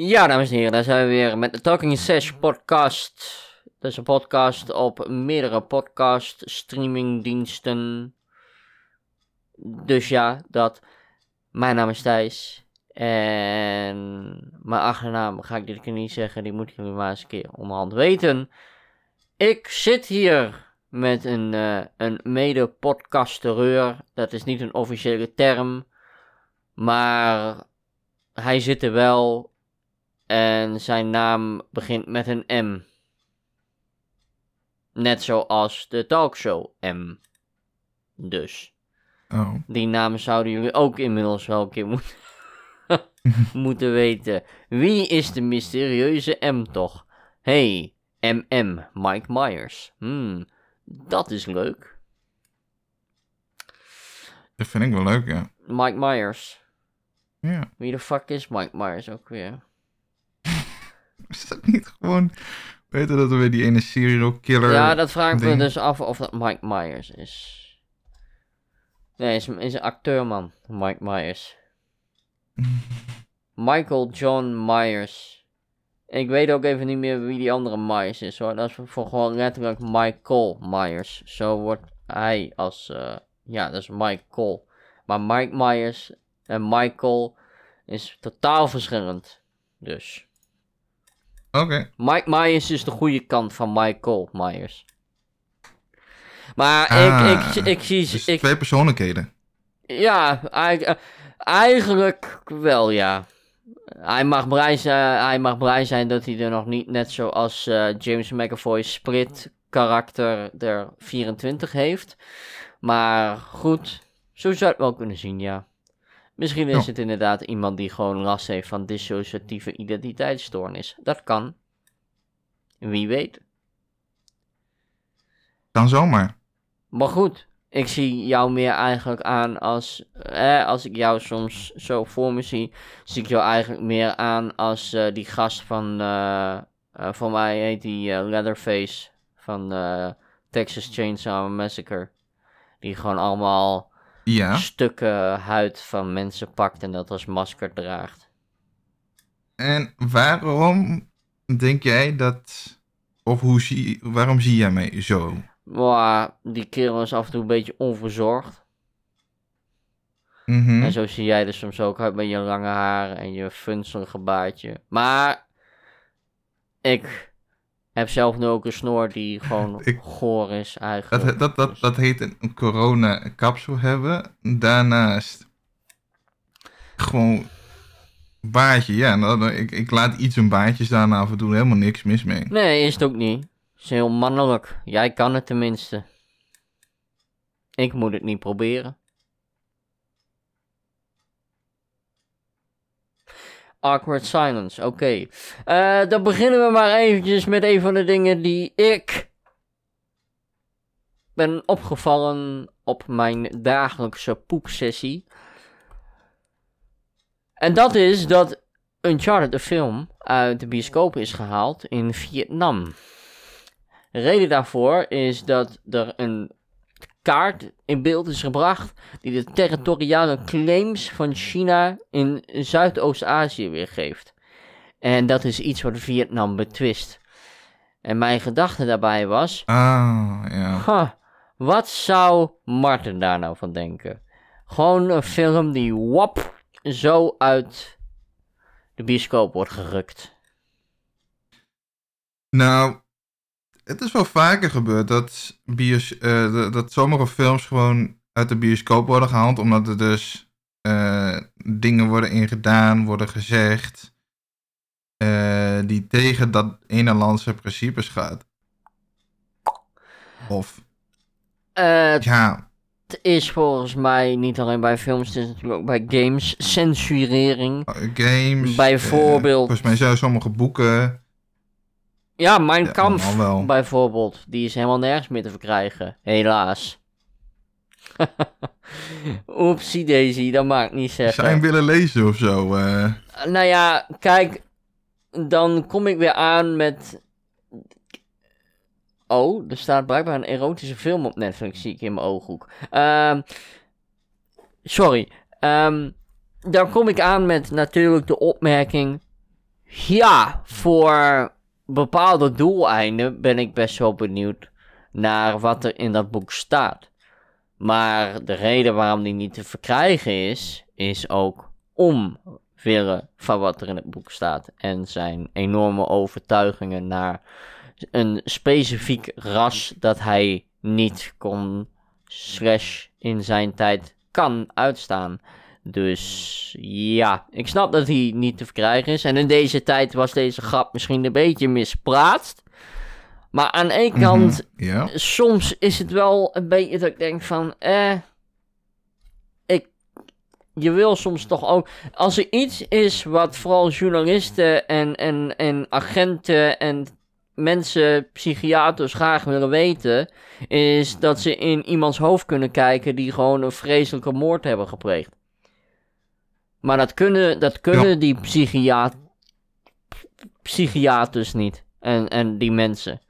Ja, dames en heren, daar zijn we weer met de Talking Sesh podcast. Dat is een podcast op meerdere podcast streamingdiensten. Dus ja, dat. Mijn naam is Thijs. En mijn achternaam ga ik dit keer niet zeggen, die moeten jullie maar eens een keer onderhand weten. Ik zit hier met een, uh, een mede-podcastereur. Dat is niet een officiële term. Maar hij zit er wel. En zijn naam begint met een M. Net zoals de talkshow M. Dus. Oh. Die naam zouden jullie ook inmiddels wel een keer moeten, moeten weten. Wie is de mysterieuze M toch? Hey, MM, Mike Myers. Hmm, dat is leuk. Dat vind ik wel leuk, ja. Mike Myers. Ja. Wie de fuck is Mike Myers ook weer? Is dat niet gewoon... Weten dat we weer die ene serial killer... Ja, dat me ding. dus af of dat Mike Myers is. Nee, is, is een acteur, man. Mike Myers. Michael John Myers. Ik weet ook even niet meer wie die andere Myers is hoor. Dat is voor gewoon letterlijk Michael Myers. Zo wordt hij als. eh, ja, dat is Michael. Maar Mike Myers en Michael is totaal verschillend. Dus. Oké. Mike Myers is de goede kant van Michael Myers. Maar Ah, ik, ik, ik zie. Dus ik, twee persoonlijkheden. ja, eigenlijk, eh, eigenlijk wel, ja. Hij mag, blij zijn, hij mag blij zijn dat hij er nog niet, net zoals eh, James McAvoy Split karakter er 24 heeft. Maar goed, zo zou het wel kunnen zien, ja. Misschien is Ja. het inderdaad iemand die gewoon last heeft van dissociatieve identiteitsstoornis. Dat kan. Wie weet. Dan zomaar. Maar goed, ik zie jou meer eigenlijk aan als. Eh, als ik jou soms zo voor me zie, zie ik jou eigenlijk meer aan als eh, die gast van. eh, eh, voor mij heet die Leatherface van Texas Chainsaw Massacre. Die gewoon allemaal Ja. stukken huid van mensen pakt en dat als masker draagt. En waarom denk jij dat... Of hoe zie... Waarom zie jij mij zo? Maar die kerel is af en toe een beetje onverzorgd. Mhm. En zo zie jij er soms ook uit met je lange haar en je funzelige baardje. Maar ik heb zelf nu ook een snor die gewoon Ik- goor is eigenlijk. Dat, dat, dat, Dus- dat heet een corona-kapsel hebben. Daarnaast gewoon baardje. Ja, nou, ik, ik laat iets een baardje staan af en toe helemaal niks mis mee. Nee, is het ook niet. is heel mannelijk. Jij kan het tenminste. Ik moet het niet proberen. Awkward silence, oké. Eh, dan beginnen we maar eventjes met een van de dingen die ik ben opgevallen op mijn dagelijkse poepsessie. En dat is dat Uncharted, de film, uit de bioscoop is gehaald in Vietnam. De reden daarvoor is dat er een kaart in beeld is gebracht die de territoriale claims van China in Zuidoost-Azië weergeeft. En dat is iets wat Vietnam betwist. En mijn gedachte daarbij was, Ah, ja. wat zou Martin daar nou van denken? Gewoon een film die wap zo uit de bioscoop wordt gerukt. Nou, het is wel vaker gebeurd dat, bios, eh, dat- sommige films gewoon uit de bioscoop worden gehaald. Omdat er dus eh, dingen worden ingedaan, worden gezegd. eh, die tegen dat ene landse principes gaat. Of, ja, Het is volgens mij niet alleen bij films, het is natuurlijk ook bij games. Censurering. games. Bijvoorbeeld- eh, volgens mij zijn sommige boeken. Ja, Mijn Ja, Kampf bijvoorbeeld. Die is helemaal nergens meer te verkrijgen. Helaas. Oepsie daisy, dat maakt niet zeggen. willen lezen of zo? eh? Nou ja, kijk. Dan kom ik weer aan met... Oh, er staat blijkbaar een erotische film op Netflix, zie ik in mijn ooghoek. Ehm sorry. Ehm dan kom ik aan met natuurlijk de opmerking... Ja, voor bepaalde doeleinden ben ik best wel benieuwd naar wat er in dat boek staat. Maar de reden waarom die niet te verkrijgen is, is ook omwille van wat er in het boek staat. En zijn enorme overtuigingen naar een specifiek ras dat hij niet kon, slash in zijn tijd kan uitstaan. Dus ja, ik snap dat hij niet te verkrijgen is. En in deze tijd was deze grap misschien een beetje mispraatst. Maar aan één Mhm, kant, soms is het wel een beetje dat ik denk van, eh, ik, je wil soms toch ook, als er iets is wat vooral journalisten en, en, en agenten en mensen, psychiaters graag willen weten, is dat ze in iemands hoofd kunnen kijken die gewoon een vreselijke moord hebben gepleegd. Maar dat kunnen, dat kunnen die psychiat psychiaters niet. En, en die mensen.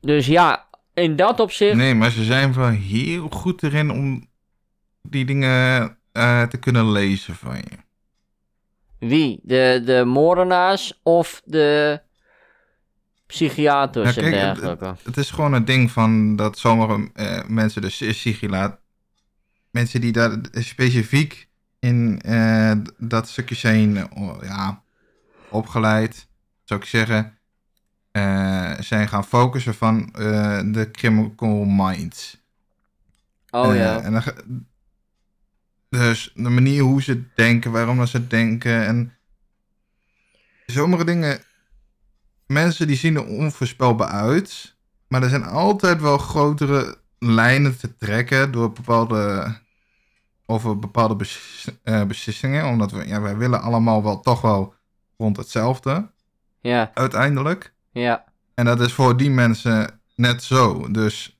Dus ja, in dat opzicht. Nee, maar ze zijn wel heel goed erin om die dingen eh, te kunnen lezen van je. Wie? De, de moordenaars of de psychiaters en dergelijke? Het is gewoon een ding van dat sommige eh, mensen, dus sigilaat, mensen die daar specifiek in eh, dat stukje zijn eh, ja, opgeleid, zou ik zeggen, eh, zijn gaan focussen van eh, de criminal minds. oh ja. en dan, dus de manier hoe ze denken, waarom dat ze denken en sommige dingen, mensen die zien er onvoorspelbaar uit, maar er zijn altijd wel grotere lijnen te trekken door bepaalde over bepaalde eh, beslissingen, omdat we, ja, wij willen allemaal wel toch wel rond hetzelfde Ja, uiteindelijk. ja. En dat is voor die mensen net zo. Dus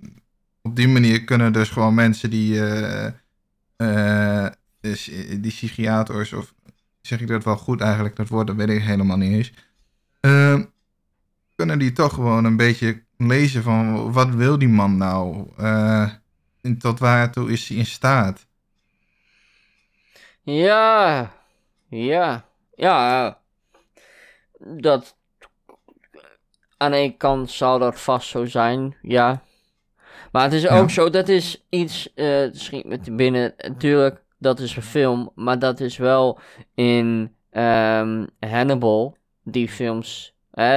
op die manier kunnen dus gewoon mensen die, dus, eh, die psychiaters, of zeg ik dat wel goed eigenlijk, dat woord dat weet ik helemaal niet eens. Eh, kunnen die toch gewoon een beetje lezen van wat wil die man nou? Tot waartoe is hij in staat? Ja, ja, ja. Dat. Aan één kant zal dat vast zo zijn, ja. Maar het is Ja. ook zo, dat is iets. eh schiet me te binnen. Natuurlijk, dat is een film. Maar dat is wel in ehm, Hannibal, die films,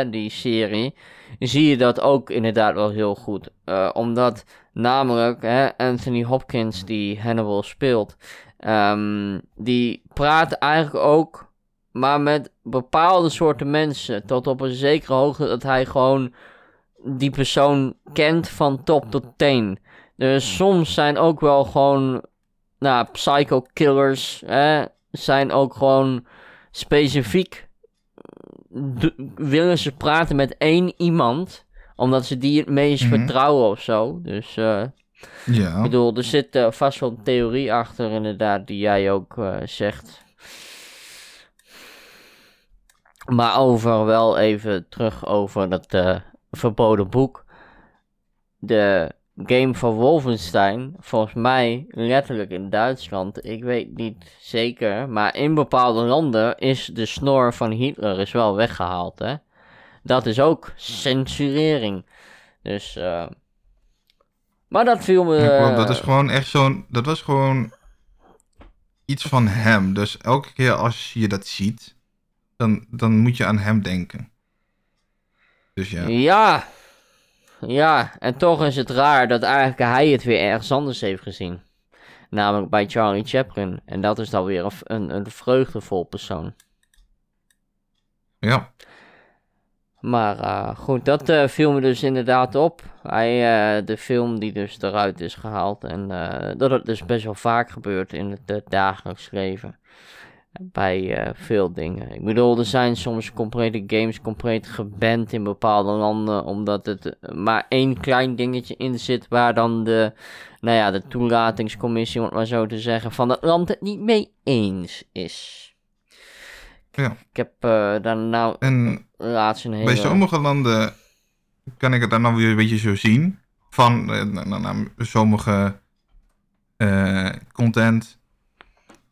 die serie. Zie je dat ook inderdaad wel heel goed. Eh, omdat namelijk hè, Anthony Hopkins, die Hannibal speelt. Ehm, die praat eigenlijk ook, maar met bepaalde soorten mensen. Tot op een zekere hoogte dat hij gewoon die persoon kent van top tot teen. Dus soms zijn ook wel gewoon, nou, psycho killers, hè, zijn ook gewoon specifiek. Willen ze praten met één iemand, omdat ze die het meest Mhm. vertrouwen of zo. Dus, eh. Ja. Ik bedoel, er zit eh, vast wel een theorie achter, inderdaad, die jij ook eh, zegt. Maar over wel even terug over dat verboden boek. De game van Wolfenstein, volgens mij letterlijk in Duitsland, ik weet niet zeker, maar in bepaalde landen is de snor van Hitler is wel weggehaald, hè. Dat is ook censurering. Dus, eh. Maar dat viel me... Ja, klopt. dat eh, is gewoon echt zo'n. Dat was gewoon iets van hem. Dus elke keer als je dat ziet, dan, dan moet je aan hem denken. Dus ja. Ja. Ja, en toch is het raar dat eigenlijk hij het weer ergens anders heeft gezien. Namelijk bij Charlie Chaplin. En dat is dan weer een, een, een vreugdevol persoon. Ja. Maar eh, goed, dat eh, viel me dus inderdaad op. Hij, eh, de film die dus eruit is gehaald. En dat het dus best wel vaak gebeurt in het dagelijks leven. Bij eh, veel dingen. Ik bedoel, er zijn soms complete games compleet geband in bepaalde landen. Omdat het maar één klein dingetje in zit. Waar dan de, nou ja, de toelatingscommissie, om het maar zo te zeggen, van het land het niet mee eens is. Ja. Ik heb eh, daar nou En laatst een hele... bij sommige landen kan ik het dan nou weer een beetje zo zien. Van eh, nou, sommige eh, content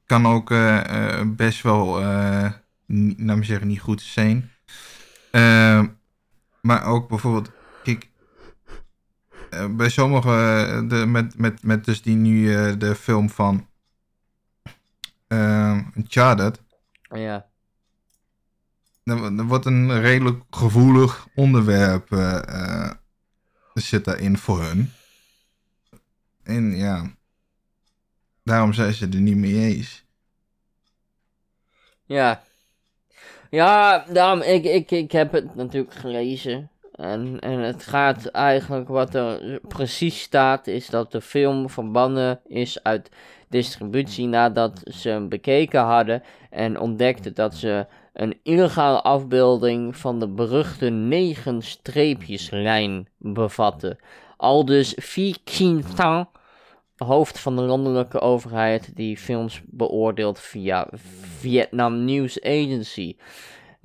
kan ook eh, eh, best wel eh, laat me zeggen, niet goed zijn. Ehm, maar ook bijvoorbeeld, kijk, bij sommige, de, met, met, met dus die nu de film van uh, Uncharted, Ja. er, er wordt een redelijk gevoelig onderwerp eh, zit daarin voor hun. En ja, daarom zijn ze er niet mee eens. Ja. Ja, daarom, ik, ik, ik heb het natuurlijk gelezen. En, en het gaat eigenlijk, wat er precies staat, is dat de film verbannen is uit distributie nadat ze hem bekeken hadden en ontdekten dat ze een illegale afbeelding van de beruchte negen streepjeslijn bevatten. Phi Kinh Thanh, hoofd van de landelijke overheid die films beoordeelt via Vietnam News Agency.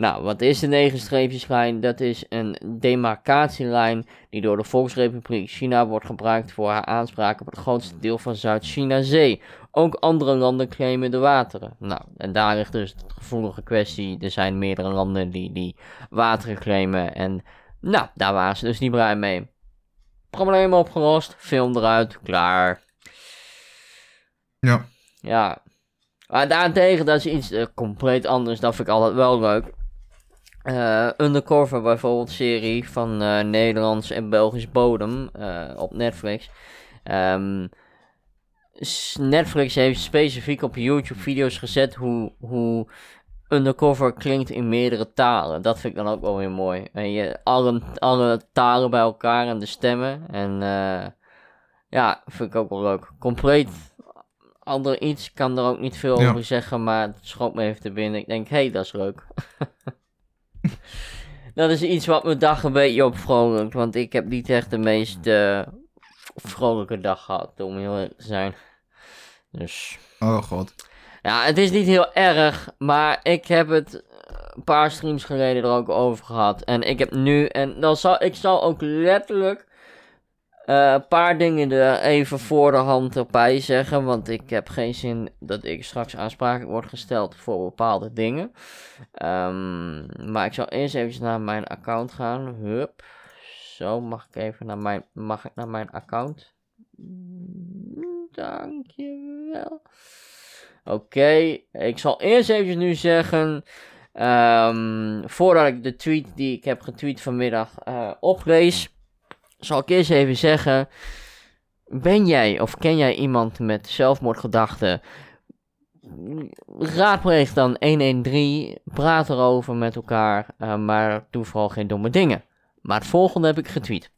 Nou, wat is de negen streepjeslijn? Dat is een demarcatielijn die door de Volksrepubliek China wordt gebruikt voor haar aanspraak op het grootste deel van Zuid-China-zee. Ook andere landen claimen de wateren. Nou, en daar ligt dus de gevoelige kwestie. Er zijn meerdere landen die die wateren claimen. En nou, daar waren ze dus niet blij mee. Probleem opgelost, film eruit, klaar. Ja, Ja. Maar daarentegen, dat is iets eh, compleet anders. Dat vind ik altijd wel leuk. Eh, Undercover bijvoorbeeld, serie van eh, Nederlands en Belgisch bodem op Netflix. S- Netflix heeft specifiek op YouTube video's gezet hoe, hoe Undercover klinkt in meerdere talen. Dat vind ik dan ook wel weer mooi. En je, alle, alle talen bij elkaar en de stemmen. En ja, vind ik ook wel leuk. Compleet ander iets, ik kan er ook niet veel Ja. over zeggen, maar het schoot me even te binnen. Ik denk, hé, hey, dat is leuk. dat is iets wat mijn dag een beetje opvrolijkt, want ik heb niet echt de meest vrolijke dag gehad, om heel eerlijk te zijn. Dus, oh god. ja, het is niet heel erg, maar ik heb het een paar streams geleden er ook over gehad. En ik heb nu, en dan zal, ik zal ook letterlijk een paar dingen er even voor de hand erbij zeggen. Want ik heb geen zin dat ik straks aansprakelijk word gesteld voor bepaalde dingen. Ehm, maar ik zal eerst even naar mijn account gaan. Hup. Zo, mag ik even naar mijn, mag ik naar mijn account? Dankjewel. Oké, ik zal eerst even nu zeggen. ehm, voordat ik de tweet die ik heb getweet vanmiddag eh, oplees, zal ik eerst even zeggen. Ben jij of ken jij iemand met zelfmoordgedachten? Raadpleeg dan 113, praat erover met elkaar, eh, maar doe vooral geen domme dingen. Maar het volgende heb ik getweet.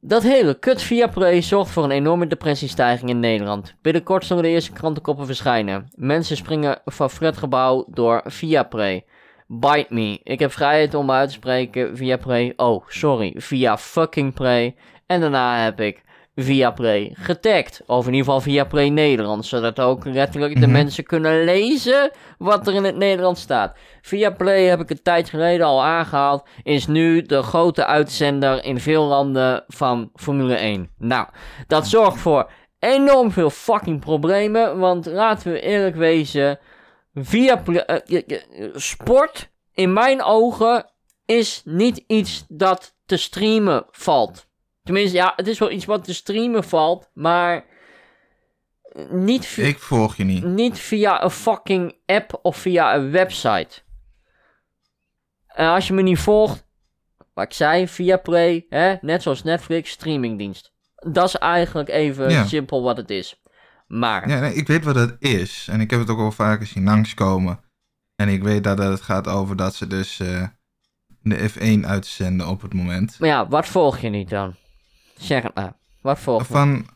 Dat hele kut Viaplay zorgt voor een enorme depressiestijging in Nederland. Binnenkort zullen de eerste krantenkoppen verschijnen. Mensen springen van flatgebouw door Viaplay. Bite me. Ik heb vrijheid om uit te spreken via Play. Oh, sorry. Via fucking Play. En daarna heb ik via Play getagd. Of in ieder geval via Play Nederlands. Zodat ook letterlijk de Mhm. mensen kunnen lezen wat er in het Nederlands staat. Via Play heb ik een tijd geleden al aangehaald. Is nu de grote uitzender in veel landen van Formule 1. Nou, dat zorgt voor enorm veel fucking problemen. Want laten we eerlijk wezen. Via eh, eh, eh, sport, in mijn ogen, is niet iets dat te streamen valt. Tenminste, ja, het is wel iets wat te streamen valt, maar niet, vi- Ik volg je niet. niet via een fucking app of via een website. En als je me niet volgt, wat ik zei, via Play, hè, net zoals Netflix, streamingdienst. Dat is eigenlijk even Ja. simpel wat het is. Maar, Ja, nee, ik weet wat het is. En ik heb het ook al vaker zien langskomen. En ik weet dat het gaat over dat ze dus eh, de F1 uitzenden op het moment. maar ja, wat volg je niet dan? Zeg het maar. Wat volg je? Van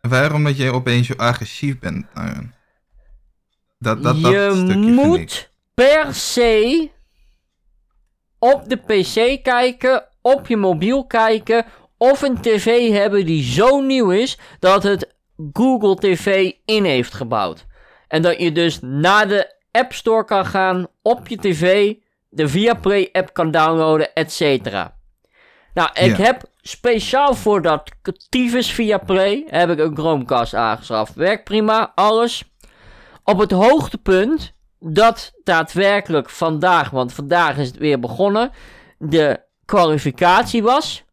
waarom dat jij opeens zo agressief bent hun? Dat, dat, dat je moet per se op de PC kijken, op je mobiel kijken, of een tv hebben die zo nieuw is dat het Google TV in heeft gebouwd. En dat je dus naar de App Store kan gaan op je tv, de Viaplay app kan downloaden, etc. Nou, ik Ja. heb speciaal voor dat tyfus Viaplay heb ik een Chromecast aangeschaft. Werkt prima, alles. Op het hoogtepunt dat daadwerkelijk vandaag, want vandaag is het weer begonnen, de kwalificatie was.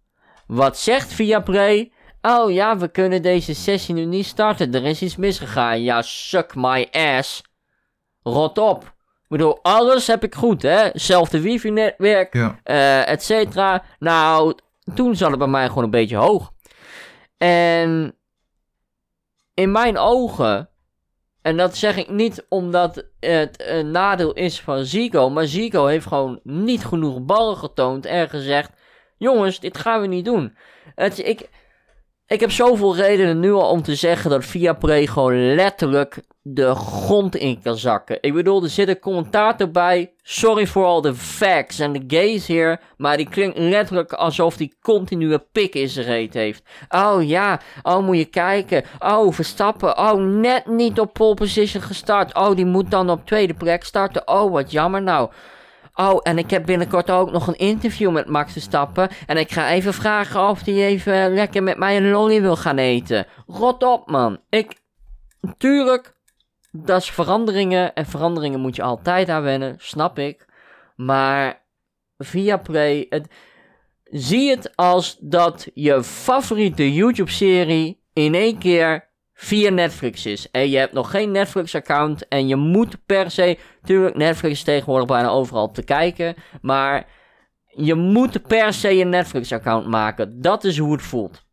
Wat zegt Viaplay? Oh ja, we kunnen deze sessie nu niet starten. Er is iets misgegaan. Ja, suck my ass. Rot op. Ik bedoel, alles heb ik goed, hè? Zelfde wifi-netwerk, Ja. eh et cetera. Nou, toen zat het bij mij gewoon een beetje hoog. En in mijn ogen, en dat zeg ik niet omdat het een nadeel is van Zico, maar Zico heeft gewoon niet genoeg ballen getoond en gezegd: jongens, dit gaan we niet doen. Het, ik, ik heb zoveel redenen nu al om te zeggen dat Viaplay gewoon letterlijk de grond in kan zakken. Ik bedoel, er zit een commentator bij. Sorry for all the facts en de gays hier. Maar die klinkt letterlijk alsof die continu een pik in zijn reet heeft. Oh ja, oh moet je kijken. Oh, Verstappen. Oh, net niet op pole position gestart. Oh, die moet dan op tweede plek starten. Oh, wat jammer nou. Oh, en ik heb binnenkort ook nog een interview met Max Verstappen. En ik ga even vragen of hij even lekker met mij een lolly wil gaan eten. Rot op, man. Ik, tuurlijk, dat is veranderingen. En veranderingen moet je altijd aan wennen, snap ik. Maar via Play, het, zie het als dat je favoriete YouTube-serie in één keer via Netflix is. En je hebt nog geen Netflix-account en je moet per se... Tuurlijk, Netflix is tegenwoordig bijna overal te kijken, maar je moet per se een Netflix-account maken. Dat is hoe het voelt.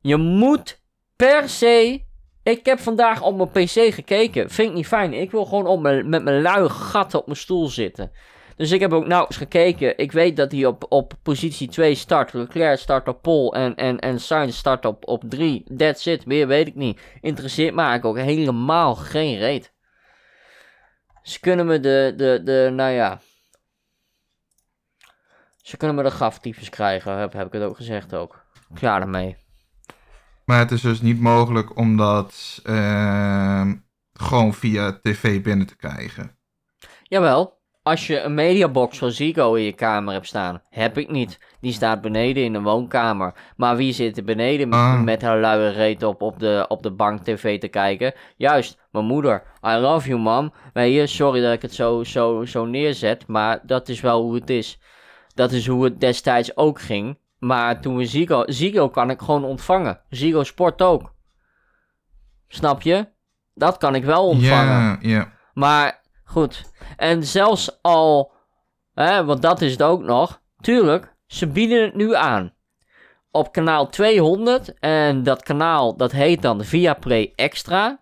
Je moet per se... Ik heb vandaag op mijn PC gekeken. Vind ik niet fijn. Ik wil gewoon op met mijn luie gat op mijn stoel zitten. Dus ik heb ook nou eens gekeken. Ik weet dat hij op, op positie 2 start. Leclerc start op pole en, en, en Sainz start op, op 3. That's it. Meer weet ik niet. Interesseert me eigenlijk ook helemaal geen reet. Ze kunnen me de, de, de, nou ja. Ze kunnen me de gaftypes krijgen, heb, heb ik het ook gezegd ook. Klaar ermee. Maar het is dus niet mogelijk om dat ehm, gewoon via tv binnen te krijgen. Jawel, als je een mediabox van Zico in je kamer hebt staan, heb ik niet. Die staat beneden in de woonkamer. Maar wie zit er beneden Ah. met haar luie reet op, op, de, op de bank tv te kijken? Juist, mijn moeder. I love you, mam. Weet je, sorry dat ik het zo, zo, zo neerzet, maar dat is wel hoe het is. Dat is hoe het destijds ook ging. Maar toen we Zico... Zico kan ik gewoon ontvangen. Zico Sport ook. Snap je? Dat kan ik wel ontvangen. Ja, ja. Maar goed. En zelfs al, hè, want dat is het ook nog. Tuurlijk, ze bieden het nu aan. Op kanaal 200. En dat kanaal, dat heet dan Viaplay Extra.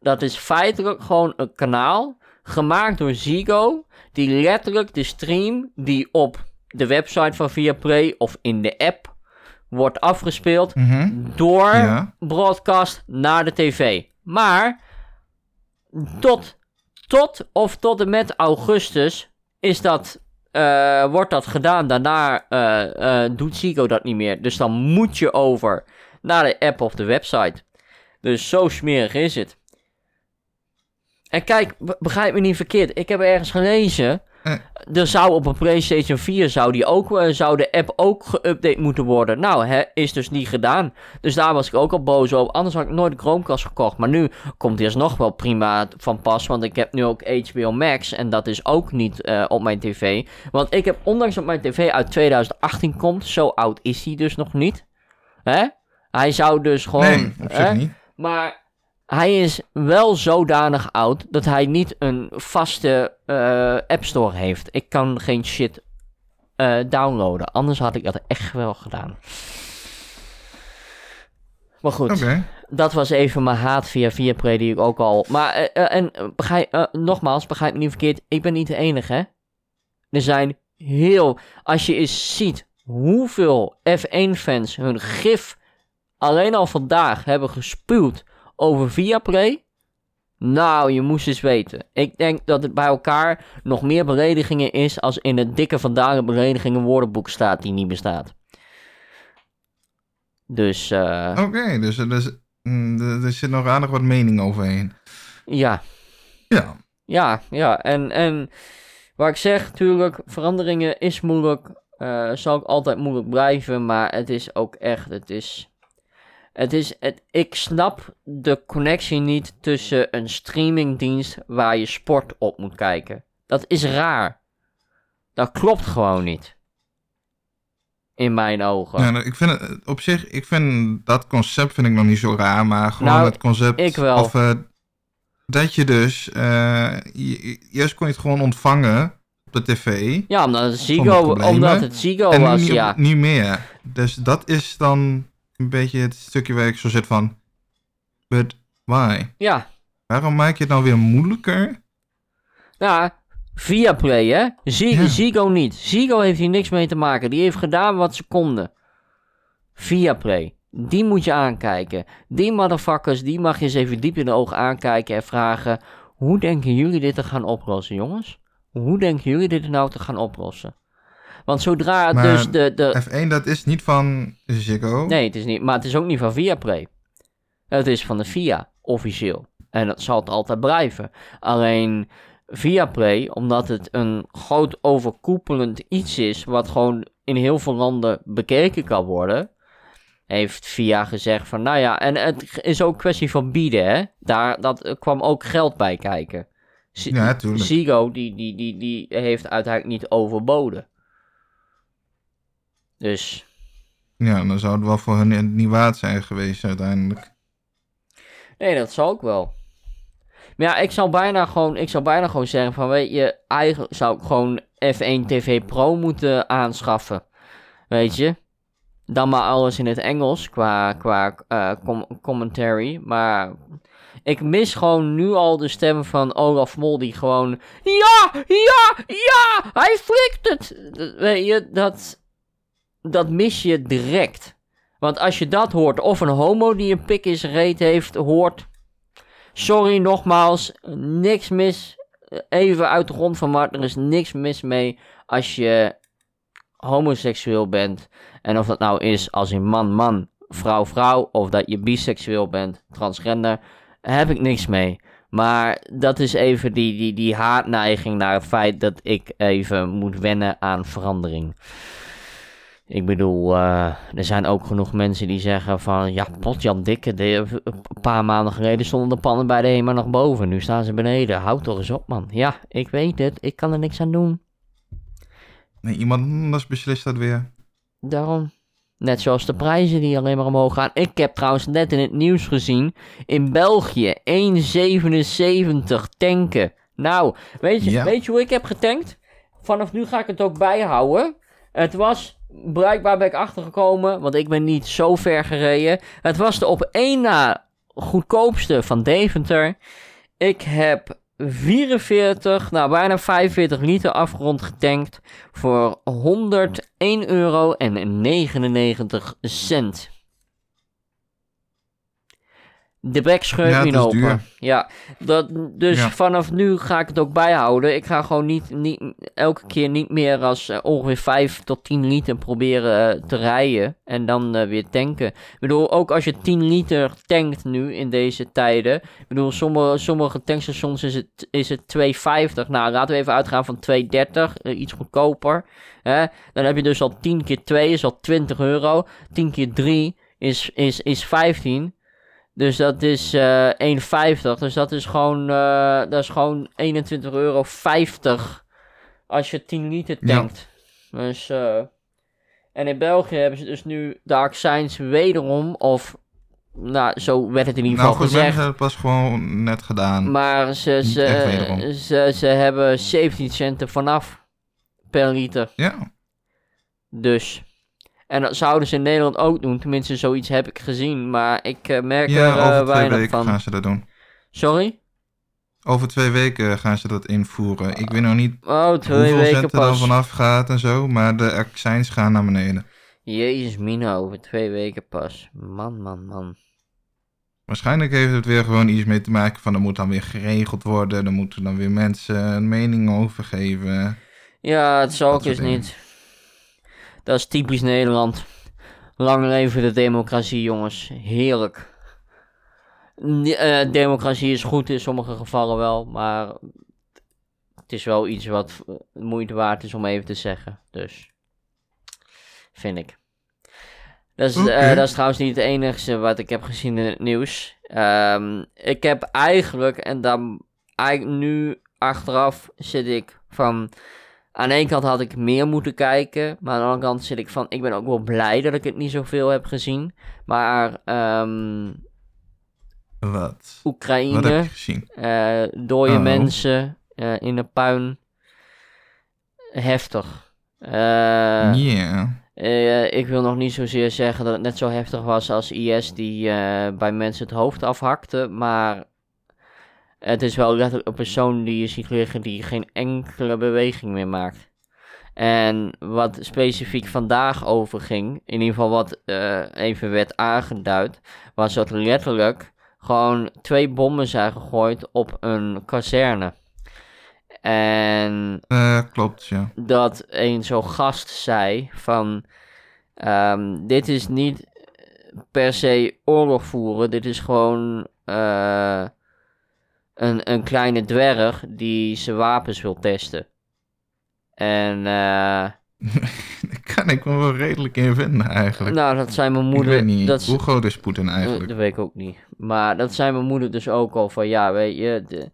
Dat is feitelijk gewoon een kanaal. Gemaakt door Zigo. Die letterlijk de stream die op de website van Viaplay of in de app wordt afgespeeld. Mhm. Door Ja. broadcast naar de tv. Maar tot, tot of tot en met augustus is dat, eh, wordt dat gedaan. Daarna eh, eh, doet Zico dat niet meer. Dus dan moet je over naar de app of de website. Dus zo smerig is het. En kijk, be- begrijp me niet verkeerd. Ik heb ergens gelezen. Eh. Er zou op een PlayStation 4 zou, die ook, eh, zou de app ook geüpdate moeten worden. Nou, hè, is dus niet gedaan. Dus daar was ik ook al boos over. Anders had ik nooit de Chromecast gekocht. Maar nu komt die alsnog wel prima van pas. Want ik heb nu ook HBO Max. En dat is ook niet eh, op mijn tv. Want ik heb, ondanks dat mijn tv uit 2018 komt. Zo oud is hij dus nog niet. Hè? Hij zou dus gewoon... Nee, op zich hè? niet. Maar hij is wel zodanig oud dat hij niet een vaste eh, App Store heeft. Ik kan geen shit eh, downloaden. Anders had ik dat echt wel gedaan. Maar goed, dat was even mijn haat via Viaplay die ik ook al... Maar, eh, en begrijp, nogmaals, begrijp me niet verkeerd. Ik ben niet de enige, hè. Er zijn heel... Als je eens ziet hoeveel F1-fans hun gif alleen al vandaag hebben gespuwd over Viaplay. Nou, je moest eens weten. Ik denk dat het bij elkaar nog meer beledigingen is als in het dikke vandalen beledigingen woordenboek staat die niet bestaat. Dus, eh, Oké, dus er, is, mm, er, zit nog aardig wat mening overheen. ja. Ja. Ja, ja. En, en waar ik zeg, natuurlijk, veranderingen is moeilijk. eh, zal ook altijd moeilijk blijven. Maar het is ook echt, het is... Het is, het, ik snap de connectie niet tussen een streamingdienst waar je sport op moet kijken. Dat is raar. Dat klopt gewoon niet. In mijn ogen. Ja, nou, ik vind het op zich, ik vind dat concept vind ik nog niet zo raar, maar gewoon Nou, het concept. ik wel. Of eh, dat je dus, eh, je- eerst kon je het gewoon ontvangen op de tv. Ja, omdat het problemen. omdat het Ziggo en nu was, ja. niet meer. Dus dat is dan een beetje het stukje waar ik zo zit van. But why? Ja, Waarom maak je het nou weer moeilijker? nou, Viaplay, hè? Zi- Ja. Ziggo niet. Ziggo heeft hier niks mee te maken. Die heeft gedaan wat ze konden. Viaplay. Die moet je aankijken. Die motherfuckers, die mag je eens even diep in de ogen aankijken en vragen... Hoe denken jullie dit te gaan oplossen, jongens? Hoe denken jullie dit nou te gaan oplossen? Want zodra Maar dus de... de F1, dat is niet van Ziggo. nee, het is niet... Maar het is ook niet van Viaplay. Het is van de VIA, officieel. En dat zal het altijd blijven. Alleen Viaplay, omdat het een groot overkoepelend iets is... wat gewoon in heel veel landen bekeken kan worden... heeft VIA gezegd van... Nou ja, en het is ook kwestie van bieden, hè. Daar dat, kwam ook geld bij kijken. Z- Ja. Ziggo, die, die, die, die heeft uiteindelijk niet overboden. Dus... Ja, dan zou het wel voor hun niet waard zijn geweest uiteindelijk. Nee, dat zal ook wel. Maar ja, ik zou bijna gewoon, ik zou bijna gewoon zeggen van, weet je, eigenlijk zou ik gewoon F1 TV Pro moeten aanschaffen. Weet je? Dan maar alles in het Engels qua, qua eh, com- commentary. Maar ik mis gewoon nu al de stem van Olaf Mol die gewoon... Ja, ja, ja, hij flikt het! Weet je, dat, dat mis je direct. Want als je dat hoort, of een homo die een pik in zijn heeft, hoort... Sorry nogmaals, niks mis. Even uit de grond van Mart, er is niks mis mee als je homoseksueel bent. En of dat nou is als in man, man, vrouw, vrouw, of dat je biseksueel bent, transgender, heb ik niks mee. Maar dat is even die, die, die haatneiging naar het feit dat ik even moet wennen aan verandering. Ik bedoel, eh, er zijn ook genoeg mensen die zeggen van... Ja, potjan dikke, de, een paar maanden geleden stonden de pannen bij de HEMA nog boven. Nu staan ze beneden. Houd toch eens op, man. Ja, ik weet het. Ik kan er niks aan doen. Nee, iemand anders beslist dat weer. Daarom. Net zoals de prijzen die alleen maar omhoog gaan. Ik heb trouwens net in het nieuws gezien. In België 1,77 tanken. Nou, weet je, Ja. weet je hoe ik heb getankt? Vanaf nu ga ik het ook bijhouden. Het was, blijkbaar ben ik achtergekomen, want ik ben niet zo ver gereden. Het was de op één na goedkoopste van Deventer. Ik heb 44, nou bijna 45 liter afgerond getankt voor 101 euro en 99 cent. De bek is open. duur. Ja, dat, dus Ja. vanaf nu ga ik het ook bijhouden. Ik ga gewoon niet, niet elke keer niet meer als eh, ongeveer 5 tot 10 liter proberen eh, te rijden en dan eh, weer tanken. Ik bedoel, ook als je 10 liter tankt nu in deze tijden. Ik bedoel, sommige, sommige tankstations is het, is het 2,50. Nou, laten we even uitgaan van 2,30. eh, iets goedkoper. Hè? Dan heb je dus al 10 keer 2 is al 20 euro. 10 keer 3 is, is, is 15. Dus dat is eh 1,50. Dus dat is gewoon, eh, dat is gewoon 21,50 euro als je 10 liter Ja. tankt. Dus, eh, en in België hebben ze dus nu de accijns wederom, of nou, zo werd het in ieder Nou, geval wij gezegd. hebben het pas gewoon net gedaan. Maar ze, ze, ze, ze hebben 17 centen vanaf per liter. Ja, Dus. En dat zouden ze in Nederland ook doen. Tenminste, zoiets heb ik gezien. Maar ik eh, merk er ja eh, over twee weken van. gaan ze dat doen. Sorry? Over twee weken gaan ze dat invoeren. Ik weet nog niet Oh, twee hoeveel weken cent er dan pas. vanaf gaat en zo, maar de accijns gaan naar beneden. Jezus, Mina, over twee weken pas. Man, man, man. Waarschijnlijk heeft het weer gewoon iets mee te maken van er moet dan weer geregeld worden, er moeten dan weer mensen een mening over geven. Ja, het zal eens dingen. niet. Dat is typisch Nederland. Lang leven de democratie, jongens. Heerlijk. Eh, democratie is goed in sommige gevallen wel, maar het is wel iets wat moeite waard is om even te zeggen. Dus, vind ik. Dat is, eh, dat is trouwens niet het enige wat ik heb gezien in het nieuws. Ehm, ik heb eigenlijk, en dan eigenlijk nu achteraf zit ik van... Aan de ene kant had ik meer moeten kijken, maar aan de andere kant zit ik van... Ik ben ook wel blij dat ik het niet zoveel heb gezien. Maar ehm, Wat? Oekraïne, Wat heb je gezien? eh dode Oh. mensen eh, in de puin, heftig. Eh, Ja. Ik wil nog niet zozeer zeggen dat het net zo heftig was als IS die bij mensen het hoofd afhakte, maar het is wel letterlijk een persoon die je ziet liggen die geen enkele beweging meer maakt. En wat specifiek vandaag overging, in ieder geval wat eh, even werd aangeduid, was dat er letterlijk gewoon twee bommen zijn gegooid op een kazerne. En Eh, klopt, ja. dat een zo'n gast zei van ehm, dit is niet per se oorlog voeren, dit is gewoon eh, een, een kleine dwerg die zijn wapens wil testen. En eh, Daar kan ik me wel redelijk in vinden, eigenlijk. nou, dat zei mijn ik moeder. weet niet, dat, hoe groot is Poetin Eh, eigenlijk? Dat weet ik ook niet. Maar dat zei mijn moeder dus ook al van ja, weet je. De,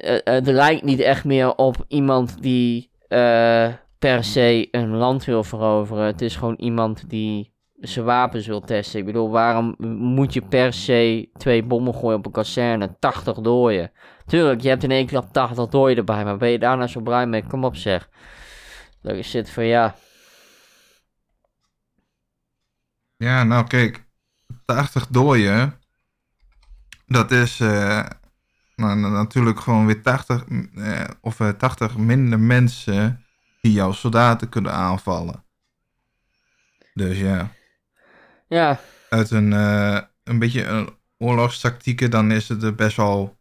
eh, eh, het lijkt niet echt meer op iemand die eh, per se een land wil veroveren. Het is gewoon iemand die zijn wapens wil testen. Ik bedoel, waarom moet je per se twee bommen gooien op een kazerne? 80 dooien. Tuurlijk, je hebt in één klap 80 dooien erbij, maar ben je daar nou zo blij mee? Kom op zeg. Dat is zit van ja. Ja, nou kijk, 80 dooien, dat is eh, nou, na- natuurlijk gewoon weer 80, mm, eh, of eh, 80 minder mensen die jouw soldaten kunnen aanvallen. Dus ja, Ja, uit een, eh, een beetje een oorlogstactieken, dan is het er best wel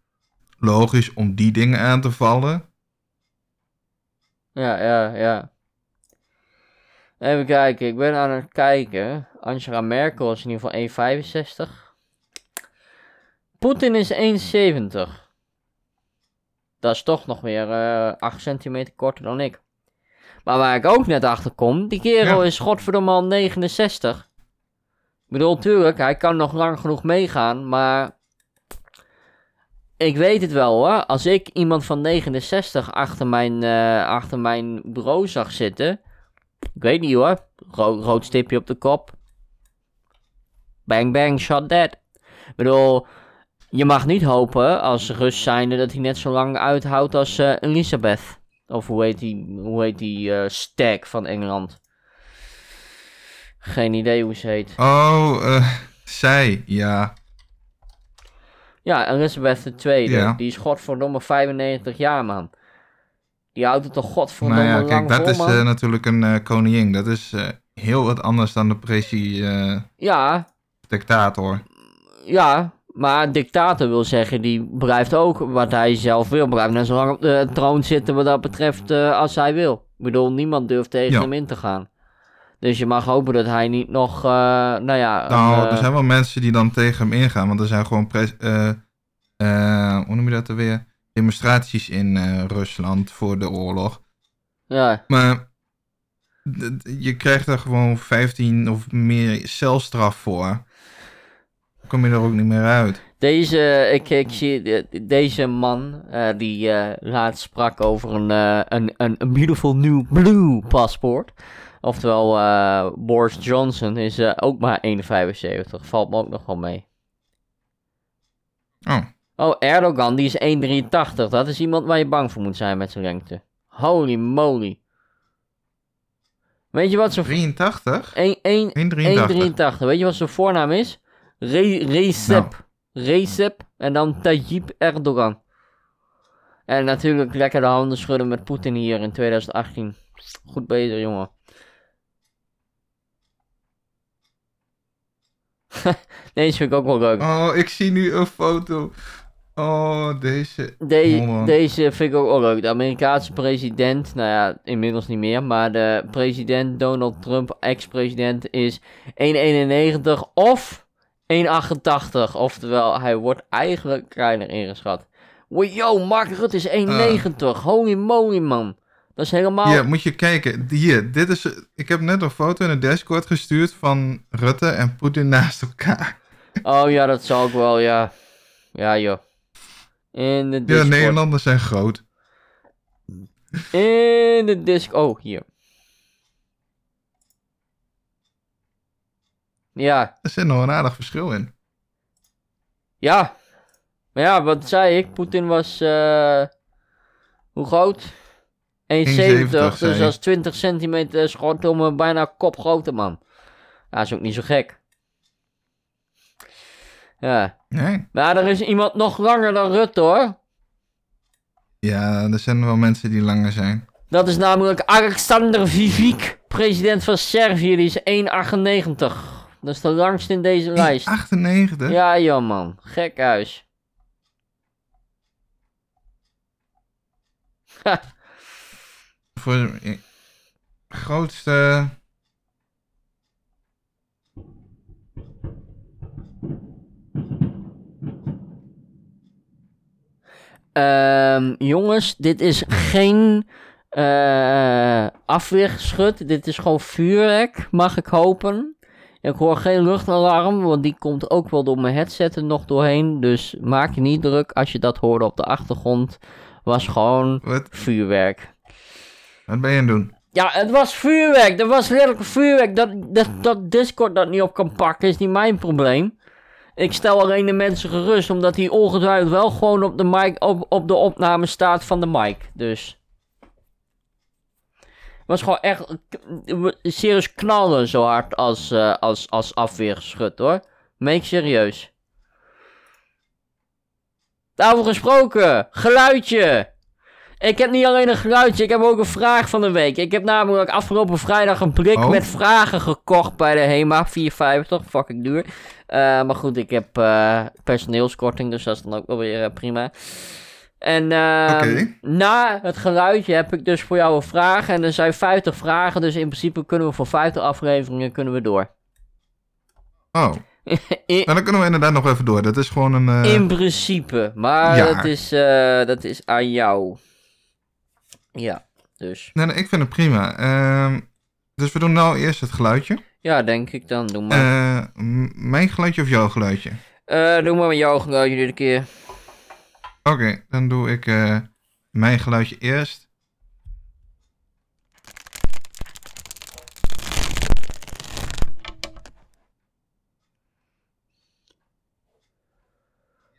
logisch om die dingen aan te vallen. Ja, ja, ja. Even kijken, ik ben aan het kijken. Angela Merkel is in ieder geval 1,65. Poetin is 1,70. Dat is toch nog weer eh 8 centimeter korter dan ik. Maar waar ik ook net achter kom, die kerel Ja. is godverdomme al 69. Bedoel, tuurlijk, hij kan nog lang genoeg meegaan, maar... Ik weet het wel hoor. Als ik iemand van 69 achter mijn, eh, achter mijn bureau zag zitten. Ik weet niet hoor. Ro rood stipje op de kop. Bang bang, shot dead. Ik bedoel, je mag niet hopen als Rus zijnde dat hij net zo lang uithoudt als eh, Elizabeth. Of hoe heet die, hoe heet die eh stag van Engeland? Geen idee hoe ze heet. Oh, eh, zij, ja. Ja, Elizabeth II. Ja. Die is godverdomme 95 jaar, man. Die houdt het toch godverdomme Nou ja, lang kijk, dat vol, is eh, natuurlijk een eh, koningin. Dat is heel wat anders dan de presi Ja, dictator. Ja, maar dictator wil zeggen, die blijft ook wat hij zelf wil. Blijft net zo lang op de troon zitten wat dat betreft als hij wil. Ik bedoel, niemand durft tegen Ja. hem in te gaan. Dus je mag hopen dat hij niet nog, eh, nou ja... Nou, een, er eh, zijn wel mensen die dan tegen hem ingaan, want er zijn gewoon eh, eh, hoe noem je dat er weer? Demonstraties in eh, Rusland voor de oorlog. ja, Maar je krijgt er gewoon 15 of meer celstraf voor. Kom je er ook niet meer uit. deze, ik, ik zie, de- deze man, eh, die eh, laatst sprak over een, eh, een, een, een beautiful new blue paspoort. Oftewel, eh, Boris Johnson is eh, ook maar 1,75. Valt me ook nog wel mee. Oh, Oh, Erdogan, die is 1,83. Dat is iemand waar je bang voor moet zijn met zijn lengte. Holy moly. Weet je wat zijn... 83? 1, 1, 183. 1,83. Weet je wat zijn voornaam is? Re Recep. Recep en dan Tayyip Erdogan. En natuurlijk lekker de handen schudden met Poetin hier in 2018. Goed bezig, jongen. Deze vind ik ook wel leuk. Oh, ik zie nu een foto. Oh, deze. De- Oh, deze vind ik ook wel leuk. De Amerikaanse president, nou ja, inmiddels niet meer, maar de president Donald Trump, ex-president, is 1,91 of 1,88. Oftewel, hij wordt eigenlijk kleiner ingeschat. Yo, Mark Rutte is 1,90. Holy moly, man. Dat is helemaal... Hier, moet je kijken. Hier, dit is... Ik heb net een foto in de Discord gestuurd van Rutte en Poetin naast elkaar. Oh ja, dat zal ik wel, ja. Ja, joh. In de Ja, Discord. Nederlanders zijn groot. In de disc. Oh, hier. Ja, Er zit nog een aardig verschil in. ja. Maar ja, wat zei ik? Poetin was. eh hoe groot? 1,70. 1,70 Dus dat is 20 centimeter schort om een bijna kop groter man. Ja, is ook niet zo gek. Ja. Nee. Maar er is iemand nog langer dan Rutte hoor. Ja, er zijn wel mensen die langer zijn. Dat is namelijk Alexander Vivik, president van Servië. Die is 1,98. Dat is de langste in deze lijst. 98? Ja, joh man. Gek huis. Voor de grootste... Ehm, jongens, dit is geen eh afweergeschut. Dit is gewoon vuurwerk, mag ik hopen. Ik hoor geen luchtalarm, want die komt ook wel door mijn headset er nog doorheen. Dus maak je niet druk als je dat hoorde op de achtergrond. Was gewoon Wat, vuurwerk. Wat ben je aan het doen? Ja, het was vuurwerk. Er was letterlijk vuurwerk. Dat, dat, dat Discord dat niet op kan pakken is niet mijn probleem. Ik stel alleen de mensen gerust, omdat hij ongetwijfeld wel gewoon op de, mic, op, op de opname staat van de mic. Dus. Het was gewoon echt serieus knallen zo hard als, eh, als, als afweergeschut hoor. Meen ik serieus. Daarover gesproken, geluidje. Ik heb niet alleen een geluidje, ik heb ook een vraag van de week. Ik heb namelijk afgelopen vrijdag een blik Oh. met vragen gekocht bij de HEMA. 4,50, fucking duur. Eh, maar goed, ik heb eh, personeelskorting, dus dat is dan ook wel weer eh, prima. En ehm, na het geluidje heb ik dus voor jou een vraag. En er zijn 50 vragen, dus in principe kunnen we voor 50 afleveringen kunnen we door. Oh, In, nou, dan kunnen we inderdaad nog even door. Dat is gewoon een... in principe, maar ja. dat, is, dat is aan jou. Ja, dus. Nee, nee, ik vind het prima. Ehm, dus we doen nou eerst het geluidje. Ja, denk ik dan. Doe maar. Eh, mijn geluidje of jouw geluidje? Eh, doe maar met jouw geluidje dit keer. Oké, dan doe ik eh, mijn geluidje eerst.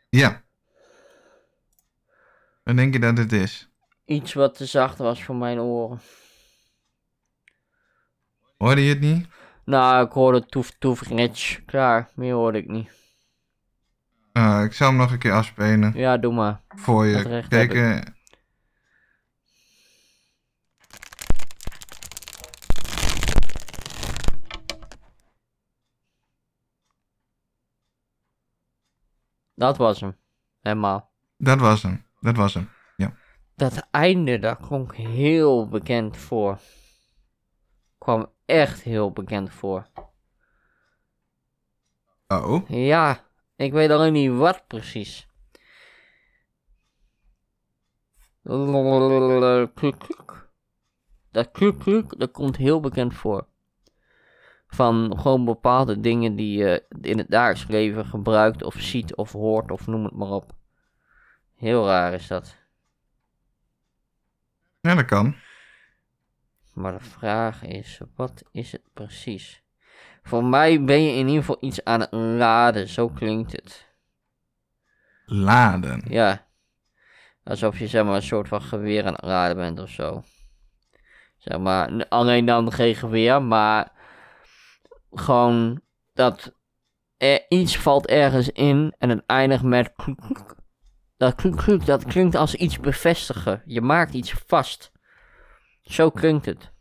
Ja. Dan denk je dat het is. Iets wat te zacht was voor mijn oren. Hoorde je het niet? Nou, ik hoorde toef toef rich. Klaar, meer hoorde ik niet. Ah, ik zal hem nog een keer afspelen Ja, doe maar. voor je. recht Kijk, heb eh, Dat was hem. Helemaal. dat was hem. Dat was hem. Dat einde, daar klonk heel bekend voor. Kwam echt heel bekend voor. Oh. Ja, ik weet alleen niet wat precies. Kluk, kluk. Dat kluk, kluk, dat komt heel bekend voor. Van gewoon bepaalde dingen die je in het dagelijks leven gebruikt of ziet of hoort of noem het maar op. Heel raar is dat. Ja, dat kan. Maar de vraag is, wat is het precies? Voor mij ben je in ieder geval iets aan het laden, zo klinkt het. Laden. Ja. Alsof je zeg maar een soort van geweer aan het laden bent of zo. Zeg maar, alleen dan geen geweer, maar gewoon dat er iets valt ergens in en het eindigt met kluk, kluk. Dat kluk, dat klinkt als iets bevestigen. Je maakt iets vast. Zo klinkt het.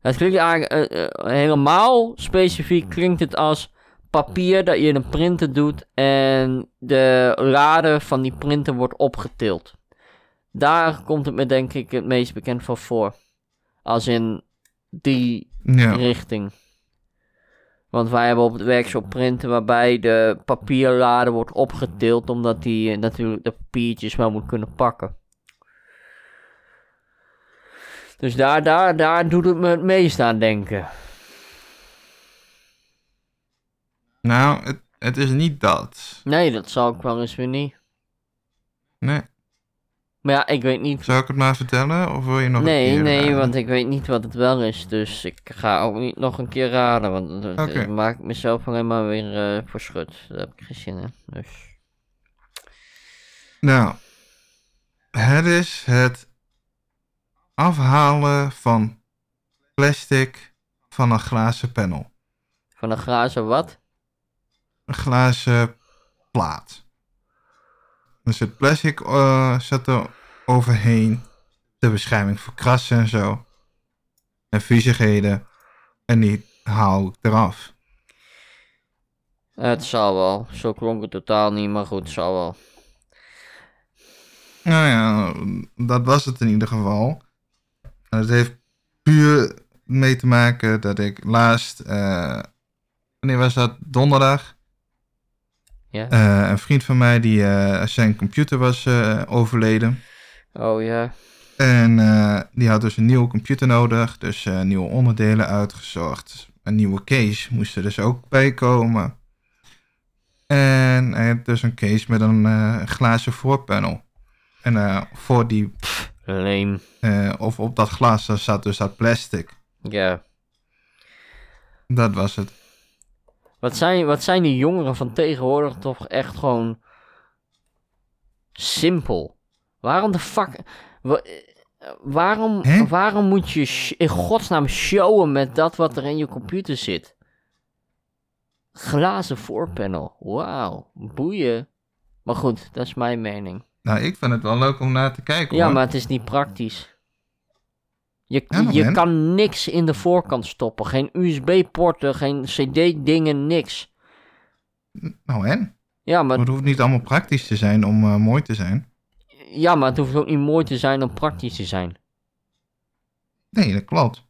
Het klinkt eigenlijk eh, eh, helemaal specifiek klinkt het als papier dat je in een printer doet en de lade van die printer wordt opgetild. Daar komt het me denk ik het meest bekend van voor. Als in die Ja. richting. Want wij hebben op het werk zo'n printer waarbij de papierlade wordt opgetild omdat die eh, natuurlijk de papiertjes wel moet kunnen pakken. Dus daar, daar, daar doet het me het meest aan denken. Nou, het, het is niet dat. Nee, dat zal ik wel eens weer niet. Nee. Maar ja, ik weet niet. Zou ik het maar vertellen? Of wil je nog een Nee, keer nee, raden? want ik weet niet wat het wel is. Dus ik ga ook niet nog een keer raden. Want Oké. dat maakt mezelf alleen maar weer eh verschut. Daar heb ik geen zin in. Dus. Nou, het is het afhalen van plastic van een glazen panel. Van een glazen wat? Een glazen plaat. Dus het plastic eh zat er overheen. De bescherming voor krassen en zo. En viezigheden. En die haal ik eraf. Het zal wel. Zo klonk het totaal niet, maar goed, het zal wel. Nou ja, dat was het in ieder geval. En het heeft puur mee te maken dat ik laatst, eh, wanneer was dat? Donderdag. Ja? eh, een vriend van mij die eh, zijn computer was eh, overleden. Oh ja. En eh, die had dus een nieuwe computer nodig, dus eh, nieuwe onderdelen uitgezocht. Een nieuwe case moest er dus ook bij komen. En hij had dus een case met een eh, glazen voorpanel. En eh, voor die Leem. Eh, of op dat glas daar zat dus dat plastic. Ja. Dat was het. Wat zijn, wat zijn die jongeren van tegenwoordig toch echt gewoon simpel? Waarom de fuck... wa- waarom, Hè? waarom moet je in godsnaam showen met dat wat er in je computer zit? Glazen voorpanel. Wauw. Boeien. Maar goed, dat is mijn mening. Nou, ik vind het wel leuk om naar te kijken Ja, hoor. maar het is niet praktisch. Je, Ja, je man. kan niks in de voorkant stoppen. Geen USB-porten, geen CD-dingen, niks. Nou en? Ja maar, Het hoeft niet allemaal praktisch te zijn om eh, mooi te zijn. ja, maar het hoeft ook niet mooi te zijn om praktisch te zijn. Nee, dat klopt.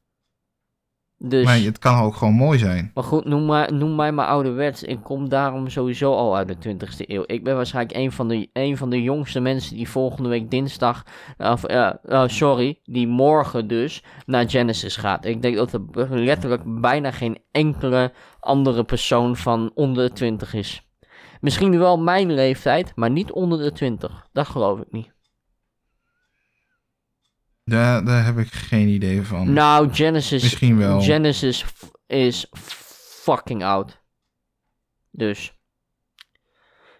Dus, Maar het kan ook gewoon mooi zijn. maar goed, noem, maar, noem mij maar ouderwets. Ik kom daarom sowieso al uit de 20e eeuw. Ik ben waarschijnlijk een van de, een van de jongste mensen die volgende week dinsdag, of, eh, eh, sorry, die morgen dus naar Genesis gaat. Ik denk dat er letterlijk bijna geen enkele andere persoon van onder de 20 is. Misschien wel mijn leeftijd, maar niet onder de 20. Dat geloof ik niet. Daar, daar heb ik geen idee van. Nou, Genesis. Misschien wel. Genesis is fucking oud. Dus.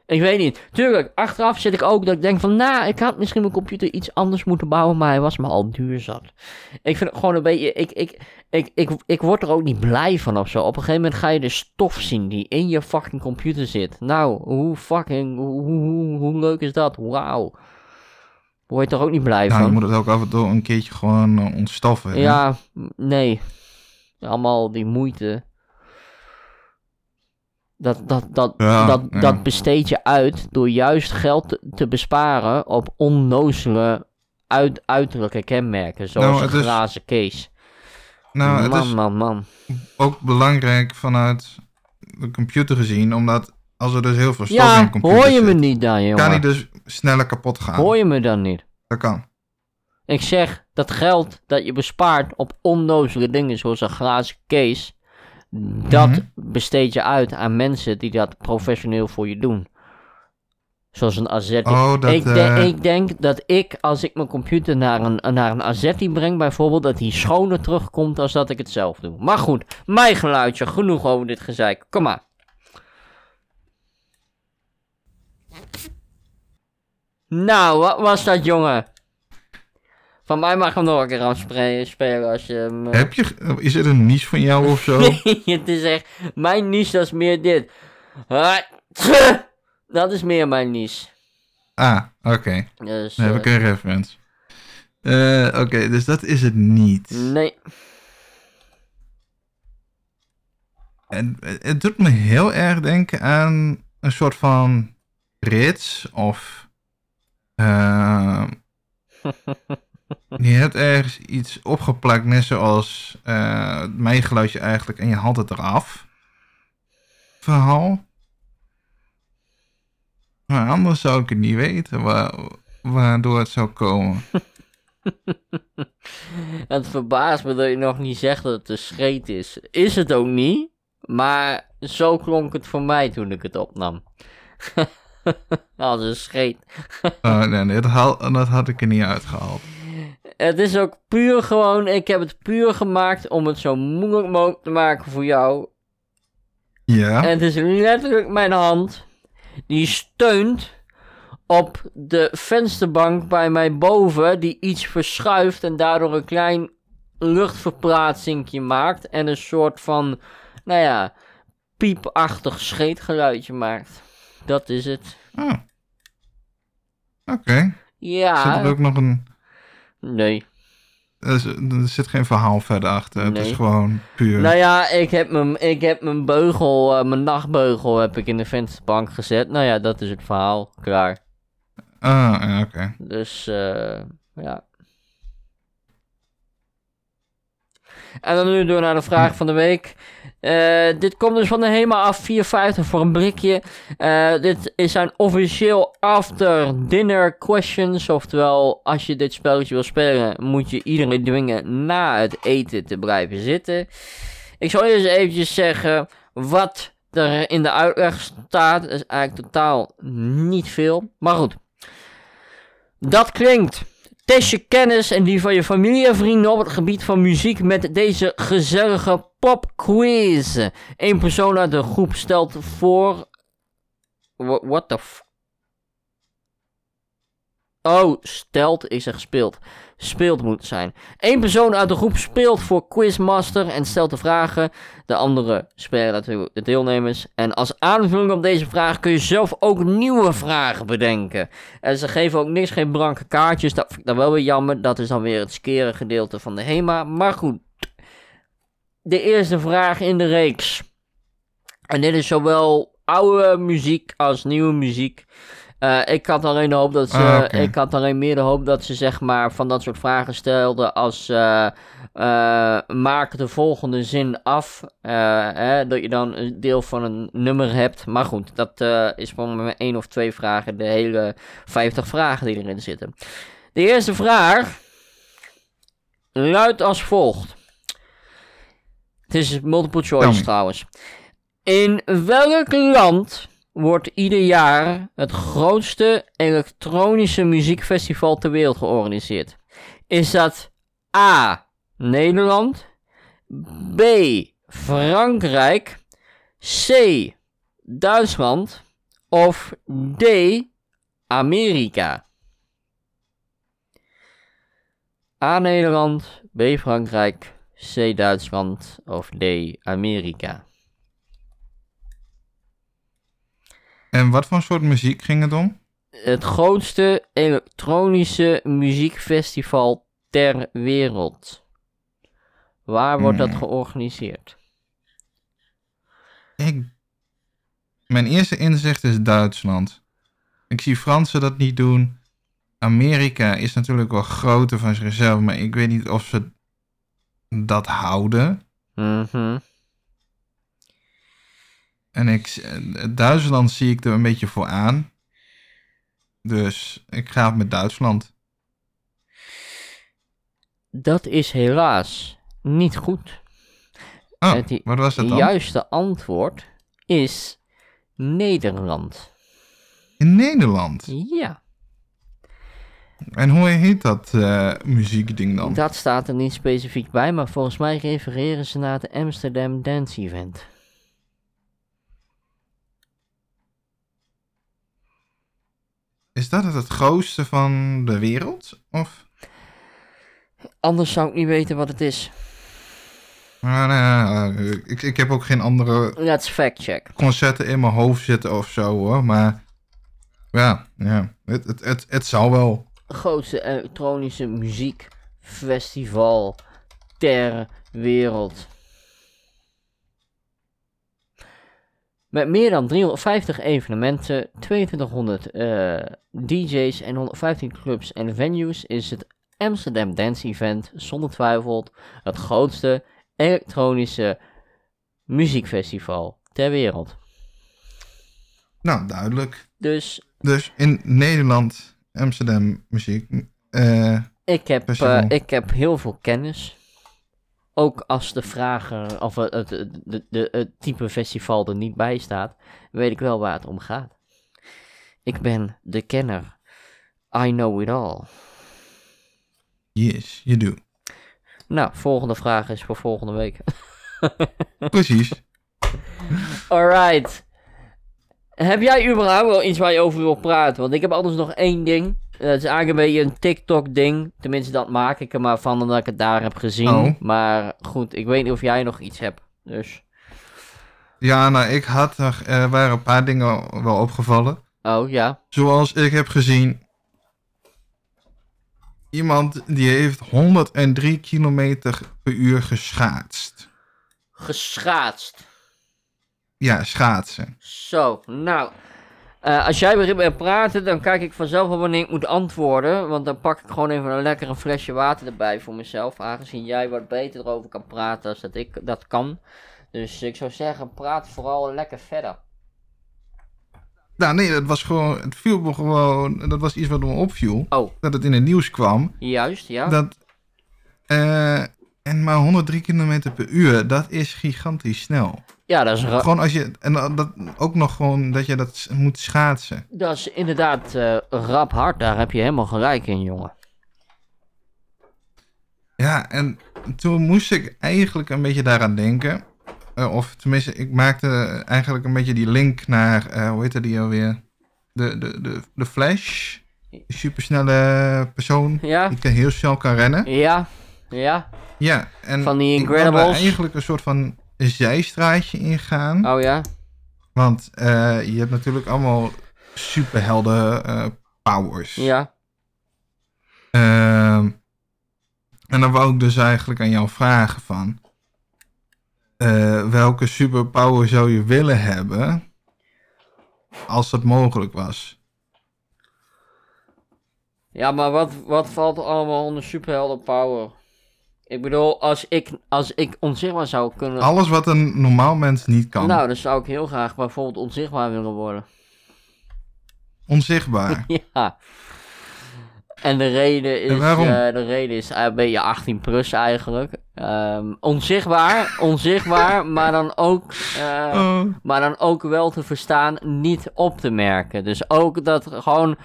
Ik weet niet. Tuurlijk, achteraf zit ik ook dat ik denk van, nou, ik had misschien mijn computer iets anders moeten bouwen, maar hij was me al duur zat. Ik vind het gewoon een beetje, ik, ik, ik, ik, ik word er ook niet blij van of zo. Op een gegeven moment ga je de stof zien die in je fucking computer zit. Nou, hoe fucking, hoe, hoe, hoe, hoe leuk is dat? Wauw. Word je er ook niet blij nou, van? je moet het ook af en toe een keertje gewoon eh, ontstoffen. hè? Ja, nee. Allemaal die moeite. Dat, dat, dat, Ja, dat, ja. dat besteed je uit door juist geld te, besparen op onnozele uit, uiterlijke kenmerken. Zoals Nou, een het is- glazen case. Nou, het man, is man, man. ook belangrijk vanuit de computer gezien, omdat als er dus heel veel stof in Ja, een computer hoor je me niet dan, kan jongen? hij dus sneller kapot gaan. Hoor je me dan niet? Dat kan. Ik zeg, dat geld dat je bespaart op onnozele dingen zoals een glazen case, dat Mhm. besteed je uit aan mensen die dat professioneel voor je doen. Zoals een Azzetti. Oh, dat, ik, de- eh, ik denk dat ik, als ik mijn computer naar een, naar een Azzetti breng bijvoorbeeld, dat die schoner terugkomt als dat ik het zelf doe. Maar goed, mijn geluidje, genoeg over dit gezeik. Kom maar. Nou, wat was dat, jongen? Van mij mag hem nog een keer afspelen spelen als je hem... eh, Heb je, is het een niche van jou of zo? Nee, het is echt... Mijn niche, dat is meer dit. Dat is meer mijn niche. Ah, oké. Dus, Dan heb ik eh, een reference. Eh, oké, dus dat is het niet. nee. En het, het doet me heel erg denken aan een soort van rits of... eh, je hebt ergens iets opgeplakt, net zoals eh mijn geluidje eigenlijk, en je haalt het eraf. Verhaal. Maar anders zou ik het niet weten wa- waardoor het zou komen. Het verbaast me dat je nog niet zegt dat het een scheet is. Is het ook niet, maar zo klonk het voor mij toen ik het opnam. Als een scheet. Oh, nee, nee, dat, haal, dat had ik er niet uitgehaald. Het is ook puur gewoon, ik heb het puur gemaakt om het zo moeilijk mogelijk te maken voor jou. Ja? En het is letterlijk mijn hand die steunt op de vensterbank bij mij boven, die iets verschuift en daardoor een klein luchtverplaatsingje maakt en een soort van, nou ja, piepachtig scheetgeluidje maakt. Dat is het. Oh. Oké. Ja. Zit er ook nog een... Nee. Er, er zit geen verhaal verder achter. Het Nee. is gewoon puur... Nou ja, ik heb mijn, ik heb mijn beugel, eh, mijn nachtbeugel heb ik in de vensterbank gezet. Nou ja, dat is het verhaal. Klaar. Ah, oké. Dus, eh ja. En dan nu door naar de vraag van de week. Eh, dit komt dus van de HEMA af 450 voor een blikje. Eh, dit is zijn officieel after dinner questions. Oftewel, als je dit spelletje wil spelen, moet je iedereen dwingen na het eten te blijven zitten. Ik zal eerst eventjes zeggen wat er in de uitleg staat. Dat is eigenlijk totaal niet veel. Maar goed. Dat klinkt. Test je kennis en die van je familie en vrienden op het gebied van muziek met deze gezellige popquiz. Eén persoon uit de groep stelt voor. Wha- What the f. Oh, stelt, ik zeg speelt. Speelt moet zijn. Eén persoon uit de groep speelt voor Quizmaster en stelt de vragen. De andere spelen natuurlijk de deelnemers. En als aanvulling op deze vraag kun je zelf ook nieuwe vragen bedenken. En ze geven ook niks, geen blanke kaartjes. Dat vind ik dan wel weer jammer. Dat is dan weer het skere gedeelte van de HEMA. Maar goed. De eerste vraag in de reeks. En dit is zowel oude muziek als nieuwe muziek. Eh, ik had alleen de hoop dat ze. Ah. Ik had alleen meer de hoop dat ze zeg maar van dat soort vragen stelden als. eh, maak de volgende zin af. hè, dat je dan een deel van een nummer hebt. Maar goed, dat is gewoon met één of twee vragen. De hele 50 vragen die erin zitten. De eerste vraag luidt als volgt. Het is multiple choice trouwens. In welk land wordt ieder jaar het grootste elektronische muziekfestival ter wereld georganiseerd? Is dat A. Nederland, B. Frankrijk, C. Duitsland of D. Amerika? A. Nederland, B. Frankrijk, C. Duitsland of D. Amerika? En wat voor soort muziek ging het om? Het grootste elektronische muziekfestival ter wereld. Waar wordt dat Hmm. georganiseerd? Ik... Mijn eerste inzicht is Duitsland. Ik zie Fransen dat niet doen. Amerika is natuurlijk wel groter van zichzelf, maar ik weet niet of ze dat houden. Mhm. En ik, eh, Duitsland zie ik er een beetje voor aan. Dus ik ga met Duitsland. Dat is helaas niet goed. Oh, Het wat was het Het dan? juiste antwoord is Nederland. In Nederland. Ja, En hoe heet dat eh, muziekding dan? dat staat er niet specifiek bij, maar volgens mij refereren ze naar het Amsterdam Dance Event. Is dat het grootste van de wereld? Of? Anders zou ik niet weten wat het is. Nee, nee, nee, ik, ik heb ook geen andere Let's fact check. concerten in mijn hoofd zitten of zo hoor. Maar ja, ja. Het, het, het, het zou wel. Grootste elektronische muziekfestival ter wereld. Met meer dan 350 evenementen, 2200 eh, DJ's en 115 clubs en venues is het Amsterdam Dance Event zonder twijfel het grootste elektronische muziekfestival ter wereld. Nou, duidelijk. Dus Dus in Nederland, Amsterdam muziek. eh, Ik heb, eh, ik heb heel veel kennis. Ook als de vragen, of het, het, het, de- de- het type festival er niet bij staat, weet ik wel waar het om gaat. Ik ben de kenner. I know it all. Yes, you do. Nou, volgende vraag is voor volgende week. Precies. Alright. Heb jij überhaupt wel iets waar je over wil praten? Want ik heb anders nog één ding. Dat is eigenlijk een beetje een TikTok-ding. Tenminste, dat maak ik er maar van omdat ik het daar heb gezien. Oh. Maar goed, ik weet niet of jij nog iets hebt. Dus. Ja, nou, ik had er, er waren een paar dingen wel opgevallen. Oh ja. Zoals ik heb gezien. Iemand die heeft 103 kilometer per uur geschaatst. Geschaatst. Ja, schaatsen. Zo, nou. eh, als jij begint met praten, dan kijk ik vanzelf wel wanneer ik moet antwoorden. Want dan pak ik gewoon even een lekkere flesje water erbij voor mezelf. Aangezien jij wat beter erover kan praten als dat ik dat kan. Dus ik zou zeggen, praat vooral lekker verder. Nou, nee, dat was gewoon. Het viel me gewoon. Dat was iets wat me opviel. Oh, Dat het in het nieuws kwam. juist, ja. Dat. eh, en maar 103 kilometer per uur, dat is gigantisch snel. Ja, dat is, Gewoon als je. En dat- ook nog gewoon dat je dat moet schaatsen. dat is inderdaad eh, rap hard. Daar heb je helemaal gelijk in, jongen. Ja, en toen moest ik eigenlijk een beetje daaraan denken. Eh, of tenminste, ik maakte eigenlijk een beetje die link naar, eh, hoe heette die alweer? De, de, de, de Flash. Die supersnelle persoon Ja, die heel snel kan rennen. ja, ja. Ja, en Van die Incredibles. eigenlijk een soort van zijstraatje ingaan. Oh ja. Want eh, je hebt natuurlijk allemaal superhelden eh, powers. Ja. Ehm, en dan wou ik dus eigenlijk aan jou vragen van... eh, welke superpower zou je willen hebben... als dat mogelijk was? Ja, maar wat, wat valt allemaal onder superhelden power? Ik bedoel, als ik, als ik onzichtbaar zou kunnen... Alles wat een normaal mens niet kan. Nou, dan zou ik heel graag bijvoorbeeld onzichtbaar willen worden. Onzichtbaar. ja. En de reden is, En waarom? eh, de reden is een beetje 18 plus eigenlijk. Ehm, onzichtbaar, onzichtbaar, maar dan ook... eh, Oh, maar dan ook wel te verstaan, niet op te merken. Dus ook dat gewoon,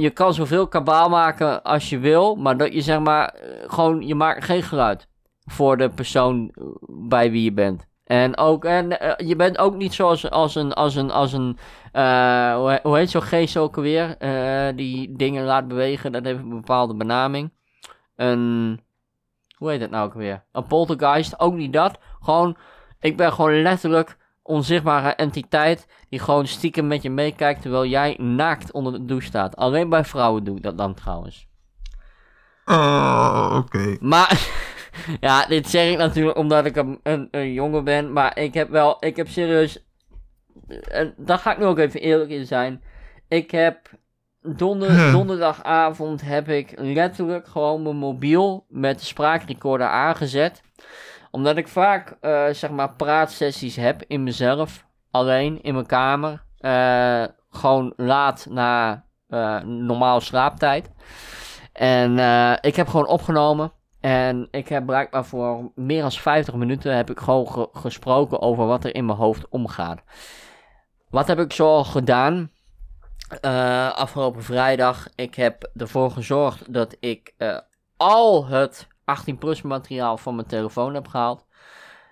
je kan zoveel kabaal maken als je wil, maar dat je zeg maar, eh, gewoon, je maakt geen geluid voor de persoon eh, bij wie je bent. En ook, en eh, je bent ook niet zoals als een, als een, als een, hoe, hoe heet zo'n geest ook alweer, eh, die dingen laat bewegen, dat heeft een bepaalde benaming. Een, hoe heet het nou ook weer? Een poltergeist, ook niet dat. Gewoon, ik ben gewoon letterlijk onzichtbare entiteit die gewoon stiekem met je meekijkt terwijl jij naakt onder de douche staat. Alleen bij vrouwen doe ik dat dan trouwens. oh, oké. Maar, ja, dit zeg ik natuurlijk omdat ik een, een, een jongen ben, maar ik heb wel, ik heb serieus, en daar ga ik nu ook even eerlijk in zijn. Ik heb donder, donderdagavond heb ik letterlijk gewoon mijn mobiel met de spraakrecorder aangezet. Omdat ik vaak, eh, zeg maar, praatsessies heb in mezelf, alleen in mijn kamer. eh, gewoon laat na eh, normaal slaaptijd. En ik heb gewoon opgenomen. En ik heb blijkbaar voor meer dan 50 minuten heb ik gewoon ge- gesproken over wat er in mijn hoofd omgaat. Wat heb ik zo gedaan? Afgelopen vrijdag. Ik heb ervoor gezorgd dat ik al het 18 plus materiaal van mijn telefoon heb gehaald.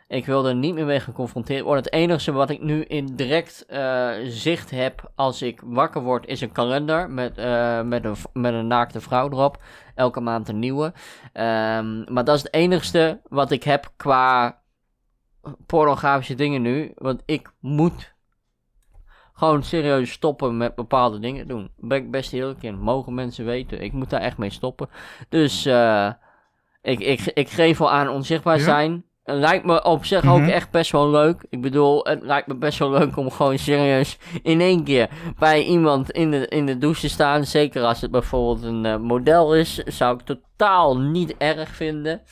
Ik wil er niet meer mee geconfronteerd worden. Het enige wat ik nu in direct eh, zicht heb als ik wakker word is een kalender met, eh, met, een, met een naakte vrouw erop. Elke maand een nieuwe. Ehm, maar dat is het enigste wat ik heb qua pornografische dingen nu. Want ik moet gewoon serieus stoppen met bepaalde dingen doen. Ben ik best eerlijk in. Mogen mensen weten. Ik moet daar echt mee stoppen. Dus eh, ik, ik, ik geef wel aan onzichtbaar Ja? zijn. Het lijkt me op zich ook Mhm. echt best wel leuk. Ik bedoel, het lijkt me best wel leuk om gewoon serieus in één keer bij iemand in de, in de douche te staan. Zeker als het bijvoorbeeld een eh, model is. Zou ik totaal niet erg vinden.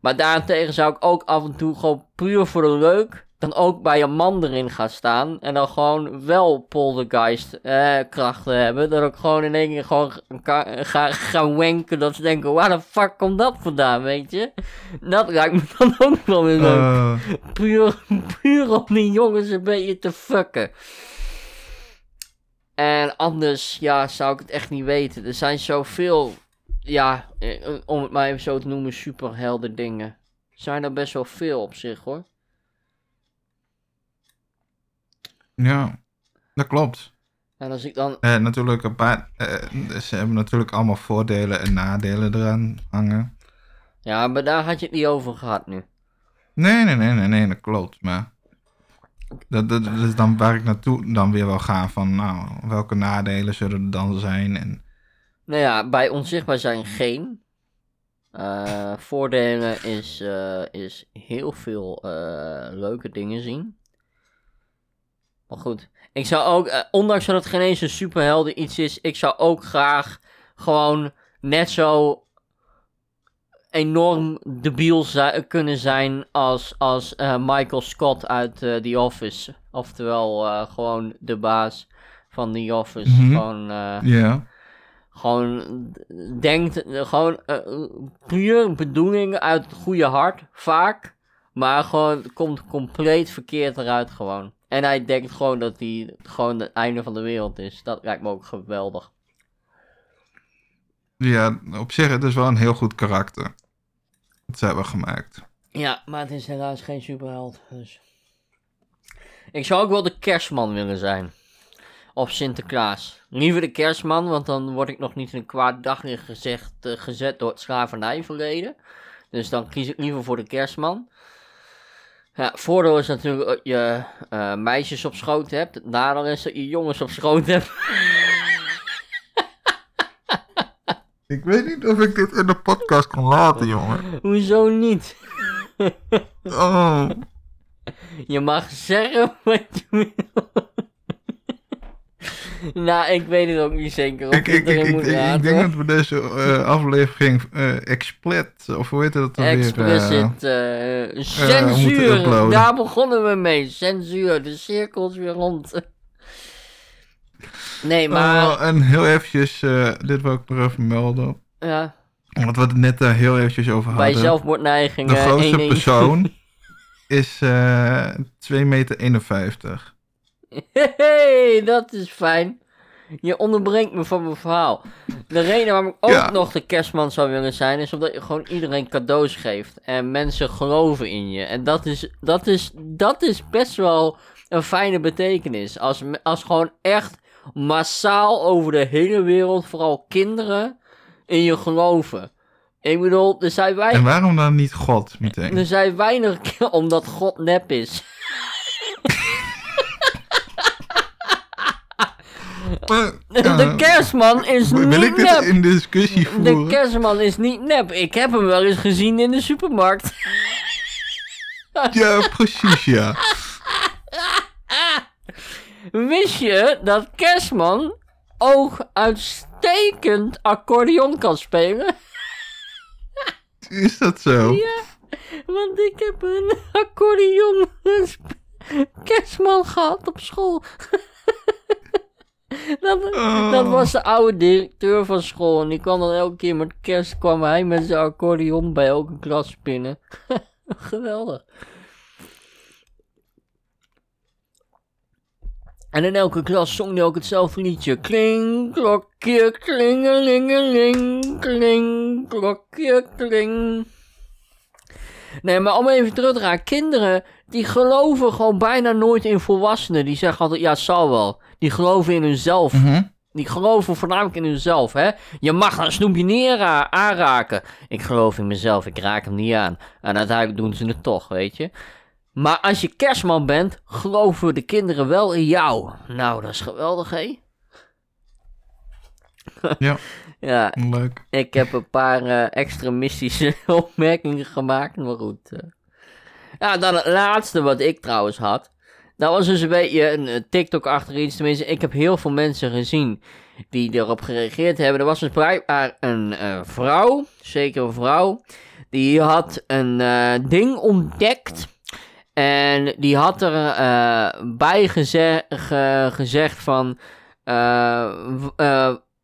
Maar daarentegen zou ik ook af en toe gewoon puur voor de leuk dan ook bij een man erin gaat staan en dan gewoon wel poltergeist eh, krachten hebben. Dat ik gewoon in één keer gewoon ga, ga, wenken dat ze denken, waar de fuck komt dat vandaan, weet je? Dat lijkt me dan ook wel weer leuk. Eh, Puur, puur om die jongens een beetje te fucken. En anders, ja, zou ik het echt niet weten. Er zijn zoveel, ja, eh, om het maar even zo te noemen, superhelden dingen. Zijn er best wel veel op zich, hoor. Ja, dat klopt. En als ik dan, Eh, natuurlijk een paar. eh, ze hebben natuurlijk allemaal voordelen en nadelen eraan hangen. ja, maar daar had je het niet over gehad nu. Nee, nee, nee, nee, nee, dat klopt. Maar dat, dat, dat is dan waar ik naartoe dan weer wil gaan van, nou, welke nadelen zullen er dan zijn? En Nou ja, bij onzichtbaar zijn geen. Eh, voordelen is, is heel veel leuke dingen zien. Maar goed, ik zou ook, eh, ondanks dat het geen eens een superhelden iets is, ik zou ook graag gewoon net zo enorm debiel kunnen zijn als, als eh, Michael Scott uit eh, The Office. Oftewel, gewoon de baas van The Office. Mhm. Gewoon, ja, gewoon denkt, gewoon puur bedoeling uit het goede hart, vaak. Maar gewoon, het komt compleet verkeerd eruit gewoon. En hij denkt gewoon dat hij gewoon het einde van de wereld is. Dat lijkt me ook geweldig. ja, op zich, het is wel een heel goed karakter. Dat ze hebben gemaakt. Ja, maar het is helaas geen superheld. Dus. Ik zou ook wel de kerstman willen zijn. Of Sinterklaas. Liever de kerstman, want dan word ik nog niet in een kwaad daglicht gezegd, eh, gezet door het slavernijverleden. Dus dan kies ik liever voor de kerstman. Ja, voordeel is natuurlijk dat je eh, meisjes op schoot hebt. Het nadeel is dat je jongens op schoot hebt. Ik weet niet of ik dit in de podcast kan laten, jongen. Hoezo niet? Oh, Je mag zeggen wat je wil. nou, ik weet het ook niet zeker of ik, ik, ik, ik, erin ik, denk dat we deze eh, aflevering explet, of hoe heet dat dan weer? Explicit eh, censuur. Daar begonnen we mee. Censuur. De cirkel is weer rond. nee, maar... Oh, en heel eventjes, dit wil ik nog even melden. ja, Want we het net daar heel eventjes over bij hadden. zelfmoordneigingen... De grootste 1-1. persoon is eh 2,51 meter. Hey, dat is fijn. Je onderbrengt me van mijn verhaal. De reden waarom ik ook Ja. nog de kerstman zou willen zijn, is omdat je gewoon iedereen cadeaus geeft. En mensen geloven in je. En dat is, dat is, dat is best wel een fijne betekenis. Als, als gewoon echt massaal over de hele wereld, vooral kinderen, in je geloven. Ik bedoel, er zijn, En wij, waarom dan niet God meteen? er zijn weinig omdat God nep is. De ja, kerstman is wil niet ik dit nep. in discussie De voeren? kerstman is niet nep. Ik heb hem wel eens gezien in de supermarkt. Ja, precies, ja. Wist je dat kerstman ook uitstekend accordeon kan spelen? Is dat zo? Ja, want ik heb een accordeon kerstman gehad op school. Dat, Oh. dat was de oude directeur van school. En die kwam dan elke keer met kerst kwam hij met zijn accordeon bij elke klas spinnen. Geweldig. En in elke klas zong hij ook hetzelfde liedje. Kling, klokje, klingelingeling, kling, klokje, kling. Nee, maar om even terug te gaan. Kinderen, die geloven gewoon bijna nooit in volwassenen. Die zeggen altijd, ja, zal wel. Die geloven in hunzelf. Mhm. Die geloven voornamelijk in hunzelf, hè. Je mag een snoepje niet aanra- aanraken. Ik geloof in mezelf, ik raak hem niet aan. En uiteindelijk doen ze het toch, weet je. Maar als je kerstman bent, geloven de kinderen wel in jou. Nou, dat is geweldig, hè? Ja, Ja, leuk. ik heb een paar eh, extremistische opmerkingen gemaakt, maar goed. eh. Ja, dan het laatste wat ik trouwens had. Dat was dus een beetje een eh, TikTok achter iets. Tenminste, ik heb heel veel mensen gezien die erop gereageerd hebben. Er was dus blijkbaar een eh, vrouw, zeker een vrouw, die had een eh, ding ontdekt. En die had er bij geze ge- gezegd van...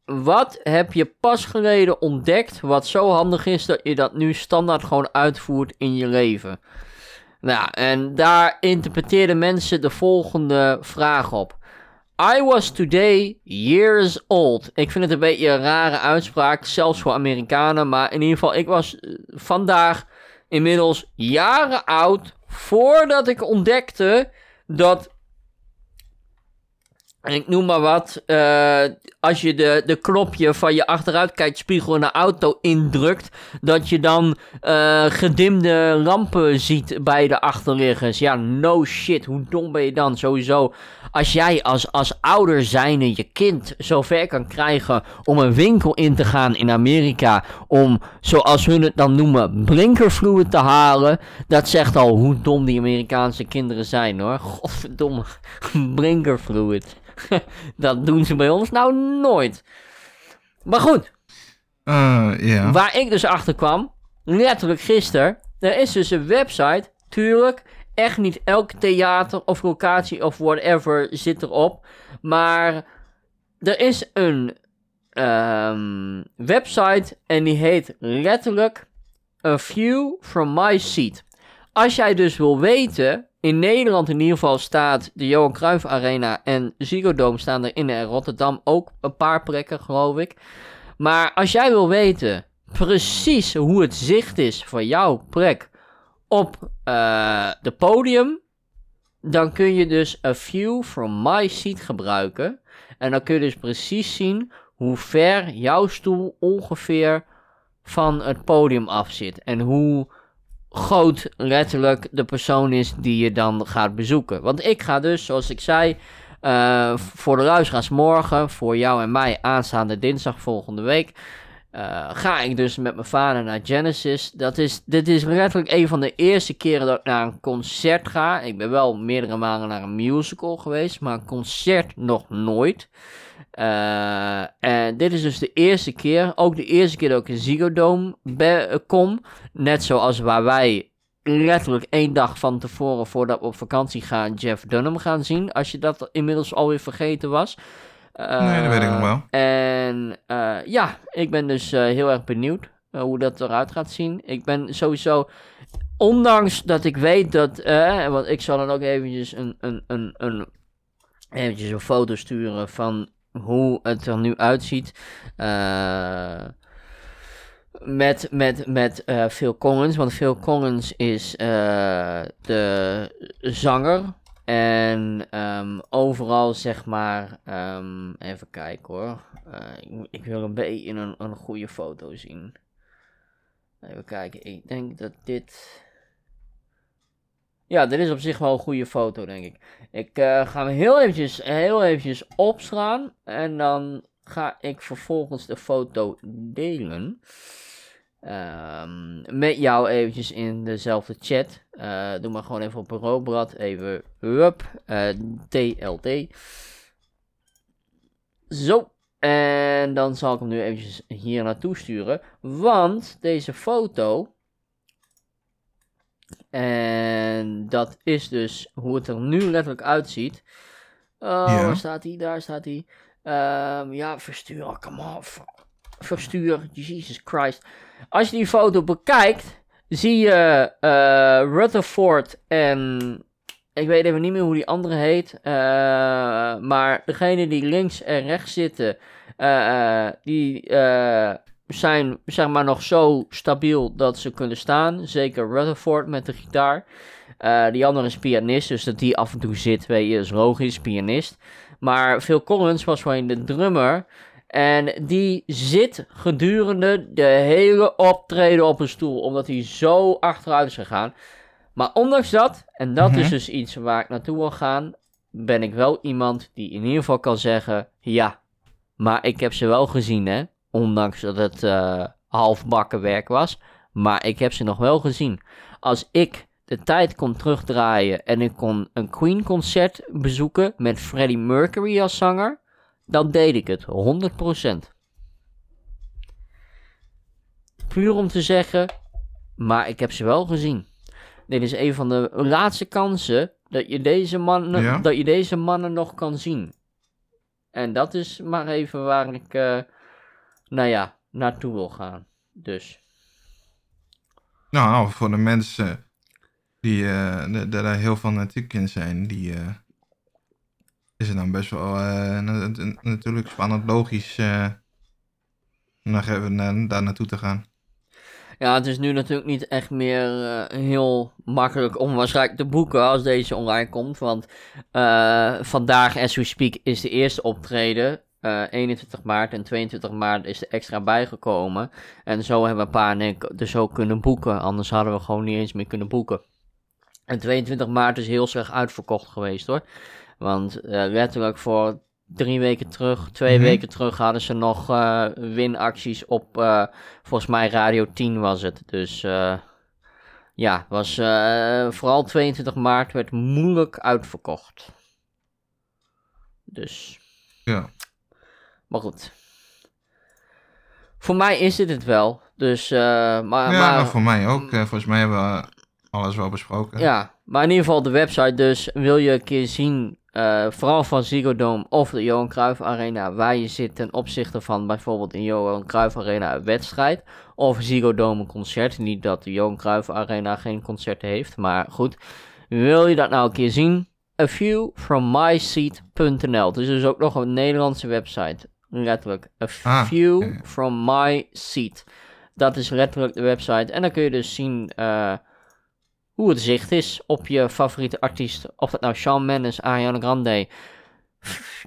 wat heb je pas geleden ontdekt wat zo handig is dat je dat nu standaard gewoon uitvoert in je leven? Nou, en daar interpreteerden mensen de volgende vraag op. I was today years old. Ik vind het een beetje een rare uitspraak, zelfs voor Amerikanen. Maar in ieder geval, ik was eh, vandaag inmiddels jaren oud. Voordat ik ontdekte dat. En ik noem maar wat. eh, als je de, de knopje van je achteruitkijkspiegel in de auto indrukt. Dat je dan eh, gedimde lampen ziet bij de achterliggers. Ja, no shit. Hoe dom ben je dan? Sowieso. Als jij als, als ouder zijnde je kind zover kan krijgen om een winkel in te gaan in Amerika. Om, zoals hun het dan noemen, blinkerfluid te halen. Dat zegt al hoe dom die Amerikaanse kinderen zijn hoor. Godverdomme. Blinkerfluid. dat doen ze bij ons nou nooit. Maar goed, Eh. Waar ik dus achter kwam, letterlijk gisteren, er is dus een website, tuurlijk, echt niet elk theater of locatie of whatever zit erop, maar er is een ehm, website en die heet letterlijk A View from My Seat. Als jij dus wil weten, in Nederland in ieder geval staat de Johan Cruijff Arena en Ziggo Dome staan er in en Rotterdam ook een paar plekken, geloof ik. Maar als jij wil weten precies hoe het zicht is van jouw plek op eh de podium, dan kun je dus A View from My Seat gebruiken. En dan kun je dus precies zien hoe ver jouw stoel ongeveer van het podium af zit. En hoe groot letterlijk de persoon is die je dan gaat bezoeken. Want ik ga dus, zoals ik zei, eh, voor de luisteraars morgen, voor jou en mij aanstaande dinsdag volgende week, eh, ga ik dus met mijn vader naar Genesis. Dat is, dit is letterlijk een van de eerste keren dat ik naar een concert ga. Ik ben wel meerdere malen naar een musical geweest, maar een concert nog nooit. Eh, en dit is dus de eerste keer, ook de eerste keer dat ik in Ziggo Dome eh, kom. Net zoals waar wij letterlijk één dag van tevoren voordat we op vakantie gaan Jeff Dunham gaan zien. Als je dat inmiddels alweer vergeten was. Nee, dat weet ik nog wel. En eh, ja, ik ben dus eh, heel erg benieuwd eh, hoe dat eruit gaat zien. Ik ben sowieso, ondanks dat ik weet dat, eh, want ik zal dan ook eventjes een, een, een, een, eventjes een foto sturen van hoe het er nu uitziet. Eh, met met, met eh, Phil Collins, want Phil Collins is eh, de zanger. En ehm, overal zeg maar, ehm, even kijken hoor. Eh, ik, ik wil een beetje een, een goede foto zien. Even kijken, ik denk dat dit. Ja, dit is op zich wel een goede foto, denk ik. Ik eh, ga hem heel eventjes, heel eventjes opslaan. En dan ga ik vervolgens de foto delen. Ehm, met jou eventjes in dezelfde chat. Eh, doe maar gewoon even op een. Even, hup, eh, TLT. Zo. En dan zal ik hem nu eventjes hier naartoe sturen. Want deze foto... En dat is dus hoe het er nu letterlijk uitziet. Oh, Ja. waar staat hij? Daar staat hij. Ehm, ja, verstuur. Oh, come on. Ver- Verstuur. Jesus Christ. Als je die foto bekijkt, zie je eh Rutherford en... Ik weet even niet meer hoe die andere heet. eh, maar degene die links en rechts zitten, eh, die zijn zeg maar nog zo stabiel dat ze kunnen staan. Zeker Rutherford met de gitaar. Die andere is pianist, dus dat die af en toe zit, weet je, is pianist. Maar Phil Collins was gewoon de drummer. En die zit gedurende de hele optreden op een stoel, omdat hij zo achteruit is gegaan. Maar ondanks dat, en dat Mhm. is dus iets waar ik naartoe wil gaan, ben ik wel iemand die in ieder geval kan zeggen, ja, maar ik heb ze wel gezien, hè. Ondanks dat het eh halfbakken werk was, maar ik heb ze nog wel gezien. Als ik de tijd kon terugdraaien en ik kon een Queen concert bezoeken met Freddie Mercury als zanger, dan deed ik het, 100%. Puur om te zeggen, maar ik heb ze wel gezien. dit is een van de laatste kansen dat je deze mannen, Ja? dat je deze mannen nog kan zien. En dat is maar even waar ik, eh, nou ja, naartoe wil gaan. Dus, Nou, voor de mensen die eh, daar heel fanatiek in zijn, die eh, is het dan best wel eh, na- na- natuurlijk spannend, logisch eh, even na- daar naartoe te gaan. ja, het is nu natuurlijk niet echt meer eh, heel makkelijk om waarschijnlijk te boeken als deze online komt. Want eh, vandaag, as we speak, is de eerste optreden. eh, 21 maart en 22 maart is er extra bijgekomen. En zo hebben Pa en ik dus ook kunnen boeken. Anders hadden we gewoon niet eens meer kunnen boeken. En 22 maart is heel slecht uitverkocht geweest hoor. Want eh, letterlijk voor drie weken terug, twee Mhm. weken terug hadden ze nog eh, winacties op, eh, volgens mij Radio 10 was het. Dus eh, ja, was vooral 22 maart werd moeilijk uitverkocht. Dus, Ja. maar goed. Voor mij is dit het wel. Dus, maar, ja, maar nou, voor mij ook. Volgens mij hebben we alles wel besproken. Ja, maar in ieder geval de website dus. Wil je een keer zien, eh, vooral van Ziggo Dome of de Johan Cruijff Arena, waar je zit ten opzichte van bijvoorbeeld een Johan Cruijff Arena een wedstrijd. Of Ziggo Dome een concert. Niet dat de Johan Cruijff Arena geen concerten heeft, maar goed. Wil je dat nou een keer zien? A view from myseat.nl. Het is dus ook nog een Nederlandse website. Letterlijk. A Ah, view from my seat. Dat is letterlijk de website. En dan kun je dus zien eh, hoe het zicht is op je favoriete artiest. Of dat nou Shawn Mendes, Ariana Grande,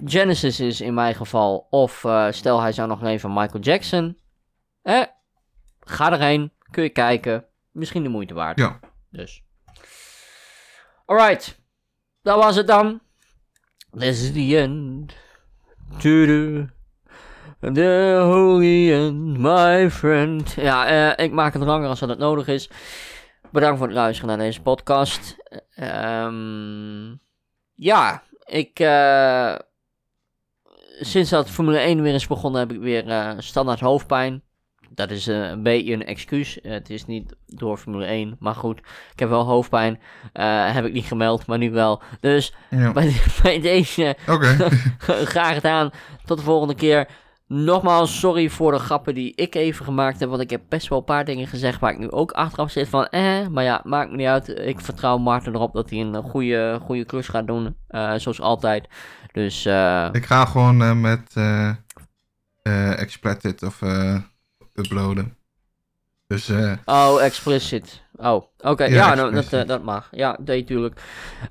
Genesis is in mijn geval. Of eh, stel hij zou nog leven Michael Jackson. Eh, ga erheen. Kun je kijken. Misschien de moeite waard. Ja. Dus. Alright. Dat was het dan. This is the end. Tudu. The holy end, my friend. Ja, eh, ik maak het langer als dat nodig is. Bedankt voor het luisteren naar deze podcast. Ehm, ja, ik. eh, sinds dat Formule 1 weer is begonnen, heb ik weer eh, standaard hoofdpijn. Dat is eh, een beetje een excuus. Het is niet door Formule 1, maar goed. Ik heb wel hoofdpijn. Heb ik niet gemeld, maar nu wel. Dus Ja. bij, bij deze Oké. graag gedaan. Tot de volgende keer. Nogmaals, sorry voor de grappen die ik even gemaakt heb. Want ik heb best wel een paar dingen gezegd waar ik nu ook achteraf zit van eh. Maar ja, maakt me niet uit. Ik vertrouw Maarten erop dat hij een eh, goede, goede klus gaat doen. eh, zoals altijd. Dus eh, Ik ga gewoon met eh eh, explicit of eh, uploaden. Dus eh, Oh, explicit. Oh, oké. Ja, Ja, nou, dat, dat mag. Ja, nee, tuurlijk.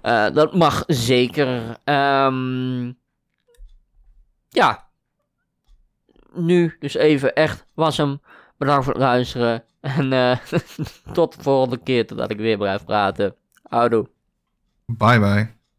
Eh, dat mag zeker. Ehm, ja. Nu dus even echt was hem. Bedankt voor het luisteren. En eh, tot de volgende keer totdat ik weer blijf praten. Houdoe. bye bye.